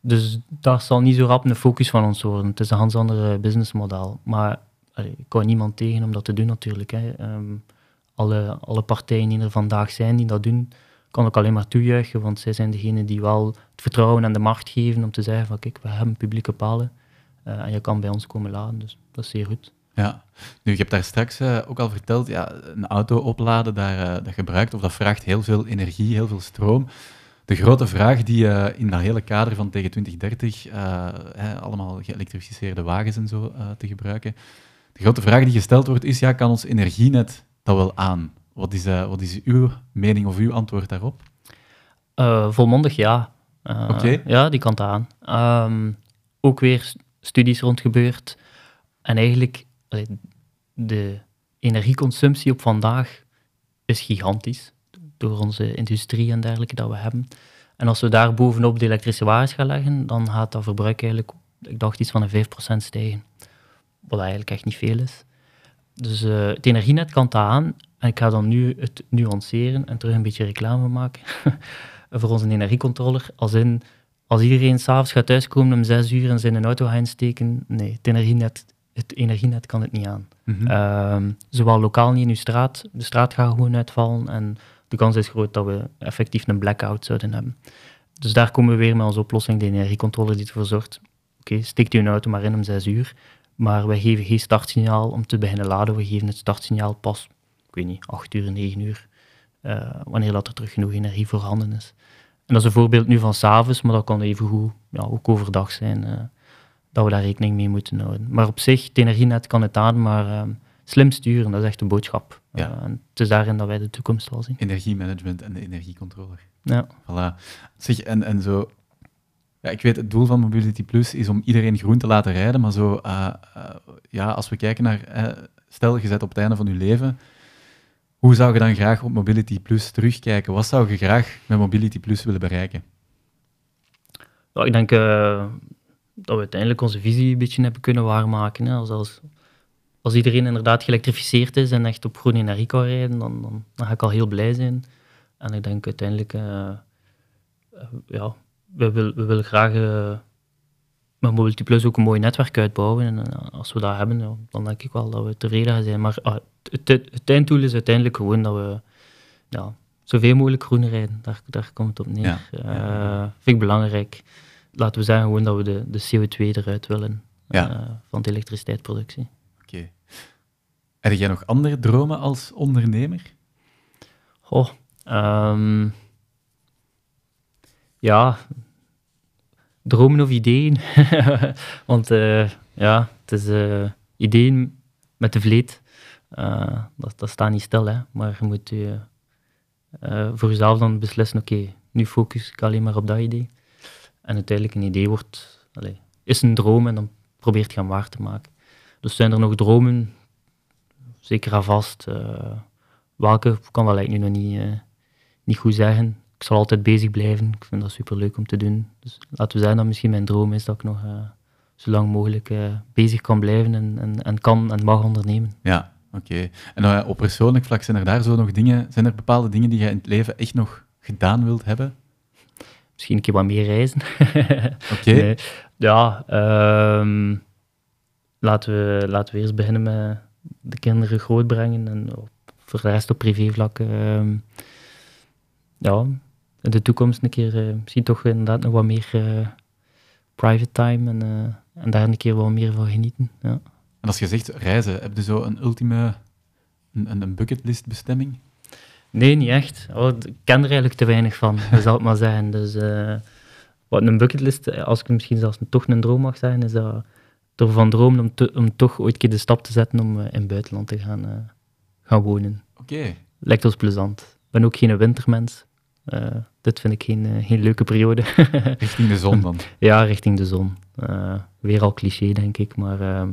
Dus dat zal niet zo rap een focus van ons worden. Het is een ganz ander businessmodel. Maar allee, ik kan niemand tegen om dat te doen natuurlijk. Hè. Ehm, alle, alle partijen die er vandaag zijn die dat doen, kan ik alleen maar toejuichen, want zij zijn degenen die wel het vertrouwen en de macht geven om te zeggen van kijk, we hebben publieke palen eh, en je kan bij ons komen laden. Dus dat is zeer goed. Ja, nu, je hebt daar straks eh, ook al verteld, ja, een auto opladen, daar, eh, dat gebruikt of dat vraagt heel veel energie, heel veel stroom. De grote vraag die in dat hele kader van tegen 2030, eh, hè, allemaal geëlektrificeerde wagens en zo te gebruiken, de grote vraag die gesteld wordt is, ja, kan ons energienet dat wel aan? Wat is, eh, wat is uw mening of uw antwoord daarop? Eh, volmondig ja. Oké. Ja, die kant aan. Ehm, ook weer studies rond gebeurd. En eigenlijk, de energieconsumptie op vandaag is gigantisch. Door onze industrie en dergelijke dat we hebben. En als we daar bovenop de elektrische wagens gaan leggen, dan gaat dat verbruik eigenlijk, ik dacht iets van een 5% stijgen. Wat eigenlijk echt niet veel is. Dus uh, het energienet kan dat aan. En ik ga dan nu het nuanceren en terug een beetje reclame maken voor onze energiecontroller. Als in, als iedereen s'avonds gaat thuiskomen om zes uur en zijn auto gaat insteken, nee, het energienet, het energienet kan het niet aan. Mm zowel lokaal niet in uw straat, de straat gaat gewoon uitvallen en de kans is groot dat we effectief een blackout zouden hebben. Dus daar komen we weer met onze oplossing, de energiecontroller die ervoor zorgt, oké, okay, steekt u een auto maar in om zes uur, maar wij geven geen startsignaal om te beginnen laden, we geven het startsignaal pas, ik weet niet, 8 uur, 9 uur, uh, wanneer dat er terug genoeg energie voorhanden is. En dat is een voorbeeld nu van s'avonds, maar dat kan even goed ja, ook overdag zijn, uh, dat we daar rekening mee moeten houden. Maar op zich, het energienet kan het aan, maar uh, slim sturen, dat is echt een boodschap. Ja. en het is daarin dat wij de toekomst al zien. Energiemanagement en de energiecontroller. Ja. Voilà. Zeg, en, en zo... Ja, ik weet, het doel van Mobility Plus is om iedereen groen te laten rijden, maar zo... ja, als we kijken naar... stel, je zet op het einde van je leven hoe zou je dan graag op Mobility Plus terugkijken? Wat zou je graag met Mobility Plus willen bereiken? Ja, ik denk uh, dat we uiteindelijk onze visie een beetje hebben kunnen waarmaken. Hè. Als, als, iedereen inderdaad geëlektrificeerd is en echt op groene energie kan rijden, dan, dan, dan ga ik al heel blij zijn. En ik denk uiteindelijk, ja, we, wil, we willen graag met Mobility Plus ook een mooi netwerk uitbouwen. En als we dat hebben, dan denk ik wel dat we tevreden gaan zijn. Maar ah, het, het, einddoel is uiteindelijk gewoon dat we ja, zoveel mogelijk groen rijden. Daar, daar komt het op neer. Ja. Uh, vind ik belangrijk. Laten we zeggen gewoon dat we de, de CO2 eruit willen ja. van de elektriciteitsproductie. Oké. Okay. Heb jij nog andere dromen als ondernemer? Oh, um, ja, dromen of ideeën. Want uh, ja, het is ideeën met de vleet. Uh, dat, dat staat niet stil, hè. maar je moet voor jezelf dan beslissen, oké, nu focus ik alleen maar op dat idee. En uiteindelijk een idee wordt, allez, is een droom en dan probeert je hem waar te maken. Dus zijn er nog dromen, zeker aan vast. Welke kan dat eigenlijk nu nog niet, niet goed zeggen. Ik zal altijd bezig blijven, ik vind dat super leuk om te doen. Dus laten we zeggen dat misschien mijn droom is dat ik nog zo lang mogelijk bezig kan blijven en, en, en kan en mag ondernemen. Ja, Oké. En uh, op persoonlijk vlak zijn er daar zo nog dingen, zijn er bepaalde dingen die je in het leven echt nog gedaan wilt hebben? Misschien een keer wat meer reizen. Oké. Nee. Ja, um, laten, we, laten we eerst beginnen met de kinderen grootbrengen en op, voor de rest op privévlak. Um, ja, de toekomst een keer uh, misschien toch inderdaad nog wat meer uh, private time en, uh, en daar een keer wat meer van genieten. Ja. En als je zegt reizen, heb je zo een ultieme, een, een bucketlist bestemming? Nee, niet echt. Oh, ik ken er eigenlijk te weinig van, zal het maar zeggen. Dus uh, wat een bucketlist, als ik misschien zelfs toch een droom mag zijn, is dat ervan dromen om, te, om toch ooit een keer de stap te zetten om uh, in het buitenland te gaan, uh, gaan wonen. Oké. Okay. Lijkt ons plezant. Ik ben ook geen wintermens. Dit vind ik geen, geen leuke periode. richting de zon dan? ja, richting de zon. weer al cliché, denk ik, maar ehm,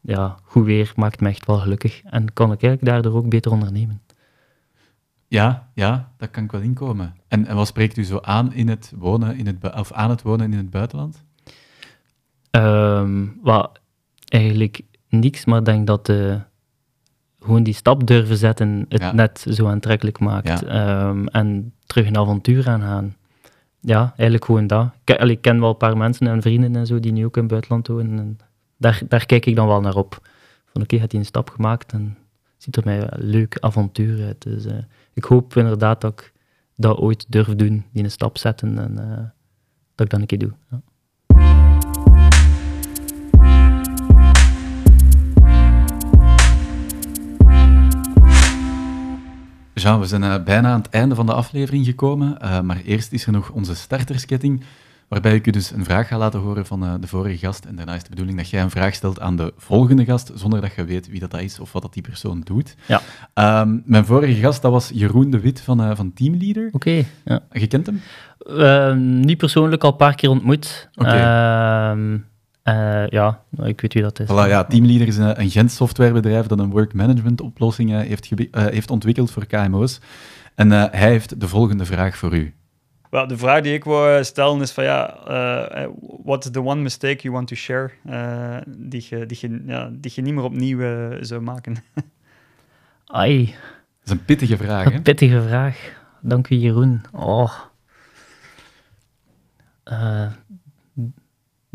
ja, goed weer maakt me echt wel gelukkig. En kan ik eigenlijk daardoor ook beter ondernemen. Ja, ja, dat kan ik wel inkomen. En, en wat spreekt u zo aan in het wonen in het of aan het wonen in het buitenland? Um, eigenlijk niks, maar ik denk dat de, gewoon die stap durven zetten het net zo aantrekkelijk maakt. Ehm, en terug een avontuur aangaan. Ja, eigenlijk gewoon dat. Ik, ik, ken wel een paar mensen en vrienden en zo die nu ook in het buitenland wonen. En daar, daar kijk ik dan wel naar op. Van oké, okay, heeft hij een stap gemaakt en ziet er mij een leuk avontuur uit. Dus uh, ik hoop inderdaad dat ik dat ooit durf doen, die een stap zetten en uh, dat ik dat een keer doe. Ja. Jean, we zijn uh, bijna aan het einde van de aflevering gekomen, uh, maar eerst is er nog onze startersketting waarbij ik u dus een vraag ga laten horen van uh, de vorige gast. En daarna is de bedoeling dat jij een vraag stelt aan de volgende gast, zonder dat je weet wie dat is of wat dat die persoon doet. Ja. Um, mijn vorige gast, dat was Jeroen de Wit van, van Teamleader. Oké, okay, ja. Je kent hem? Uh, niet persoonlijk, al een paar keer ontmoet. Oké. Okay. Uh, ja, ik weet wie dat is. Voilà, ja, Teamleader is een, een Gent softwarebedrijf dat een work management oplossing heeft, heeft ontwikkeld voor KMO's. En hij heeft de volgende vraag voor u. Wel, de vraag die ik wou stellen is van ja, uh, what is the one mistake you want to share uh, die, je, die, je, ja, die je niet meer opnieuw uh, zou maken? Ai. Dat is een pittige vraag, hè? Een pittige vraag. Dank u, Jeroen. Oh.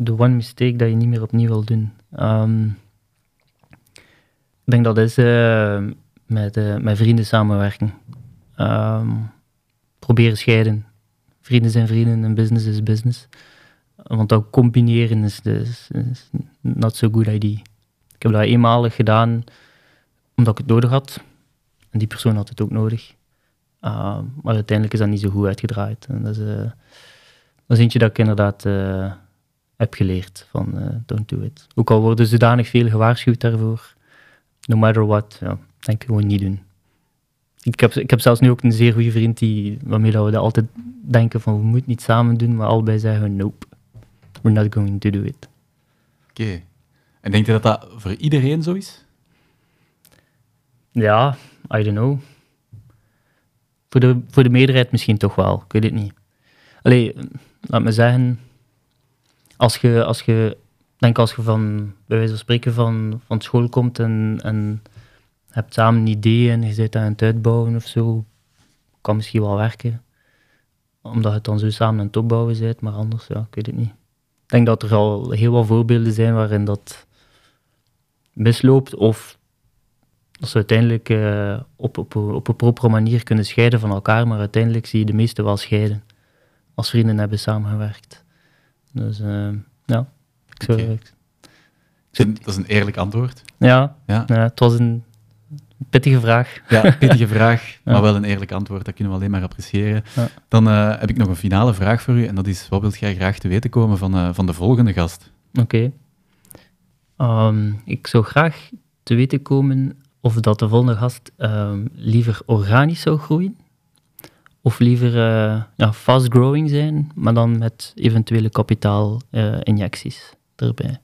The one mistake dat je niet meer opnieuw wil doen. Um, ik denk dat is met, met vrienden samenwerken. Um, proberen scheiden vrienden zijn vrienden en business is business. Want dat combineren is, is, is not so good idea. Ik heb dat eenmalig gedaan omdat ik het nodig had. En die persoon had het ook nodig. Uh, maar uiteindelijk is dat niet zo goed uitgedraaid. En dat, is, uh, dat is eentje dat ik inderdaad uh, heb geleerd van uh, don't do it. Ook al worden zodanig veel gewaarschuwd daarvoor. No matter what, ja, denk ik gewoon niet doen. Ik heb, ik heb zelfs nu ook een zeer goede vriend die, waarmee dat we dat altijd denken van we moeten niet samen doen, maar allebei zeggen nope, we're not going to do it. Oké. En denk je dat dat voor iedereen zo is? Ja, I don't know. Voor de, voor de meerderheid misschien toch wel, ik weet het niet. Allee, laat me zeggen, als je, als je denk als je van, bij wijze van spreken, van, van school komt en, en hebt samen een idee en je zit aan het uitbouwen of zo, kan misschien wel werken. Omdat je dan zo samen aan het opbouwen bent, maar anders, ja, ik weet het niet. Ik denk dat er al heel wat voorbeelden zijn waarin dat misloopt of dat ze uiteindelijk uh, op, op, op een propere manier kunnen scheiden van elkaar, maar uiteindelijk zie je de meeste wel scheiden als vrienden hebben samengewerkt. Dus uh, ja, ik zou, okay. ik, ik, dat is een eerlijk antwoord. Ja, ja. het was een Pittige vraag. Ja, pittige vraag, maar wel een eerlijk antwoord. Dat kunnen we alleen maar appreciëren. Dan uh, heb ik nog een finale vraag voor u. En dat is, wat wilt jij graag te weten komen van, uh, van de volgende gast? Oké. Okay. Um, ik zou graag te weten komen of dat de volgende gast um, liever organisch zou groeien. Of liever uh, ja, fast-growing zijn, maar dan met eventuele kapitaalinjecties erbij.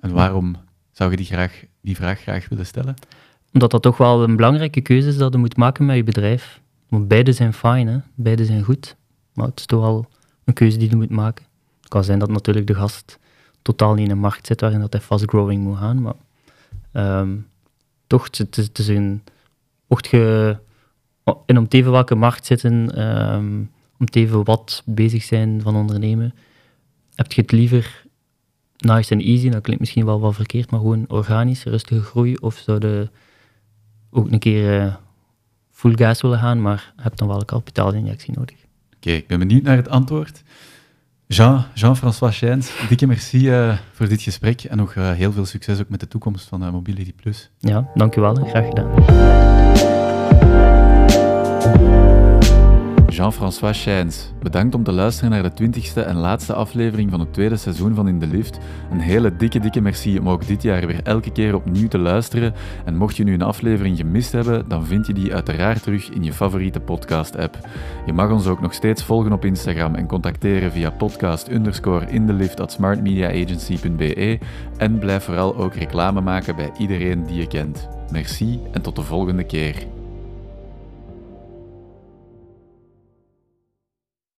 En waarom zou je die, graag, die vraag graag willen stellen? Omdat dat toch wel een belangrijke keuze is dat je moet maken met je bedrijf. Want beide zijn fijn, hè? beide zijn goed. Maar het is toch wel een keuze die je moet maken. Het kan zijn dat natuurlijk de gast totaal niet in een markt zit waarin dat hij fast growing moet gaan. Maar um, toch, het is, het is een. Mocht je in om teven welke markt zitten, um, om teven wat bezig zijn van ondernemen, heb je het liever nice en easy, dat klinkt misschien wel wat verkeerd, maar gewoon organisch, rustige groei, of zou de ook een keer uh, full gas willen gaan, maar heb dan wel een kapitaalinjectie nodig. Oké, ik ben benieuwd naar het antwoord. Jean, Jean-François Schijns, dikke merci uh, voor dit gesprek en nog uh, heel veel succes ook met de toekomst van Mobility Plus. Ja, dankjewel. Graag gedaan. Jean-François Schijns. Bedankt om te luisteren naar de twintigste en laatste aflevering van het tweede seizoen van In de Lift. Een hele dikke, dikke merci om ook dit jaar weer elke keer opnieuw te luisteren. En mocht je nu een aflevering gemist hebben, dan vind je die uiteraard terug in je favoriete podcast-app. Je mag ons ook nog steeds volgen op Instagram en contacteren via podcast underscore in de lift at smartmediaagency.be en blijf vooral ook reclame maken bij iedereen die je kent. Merci en tot de volgende keer.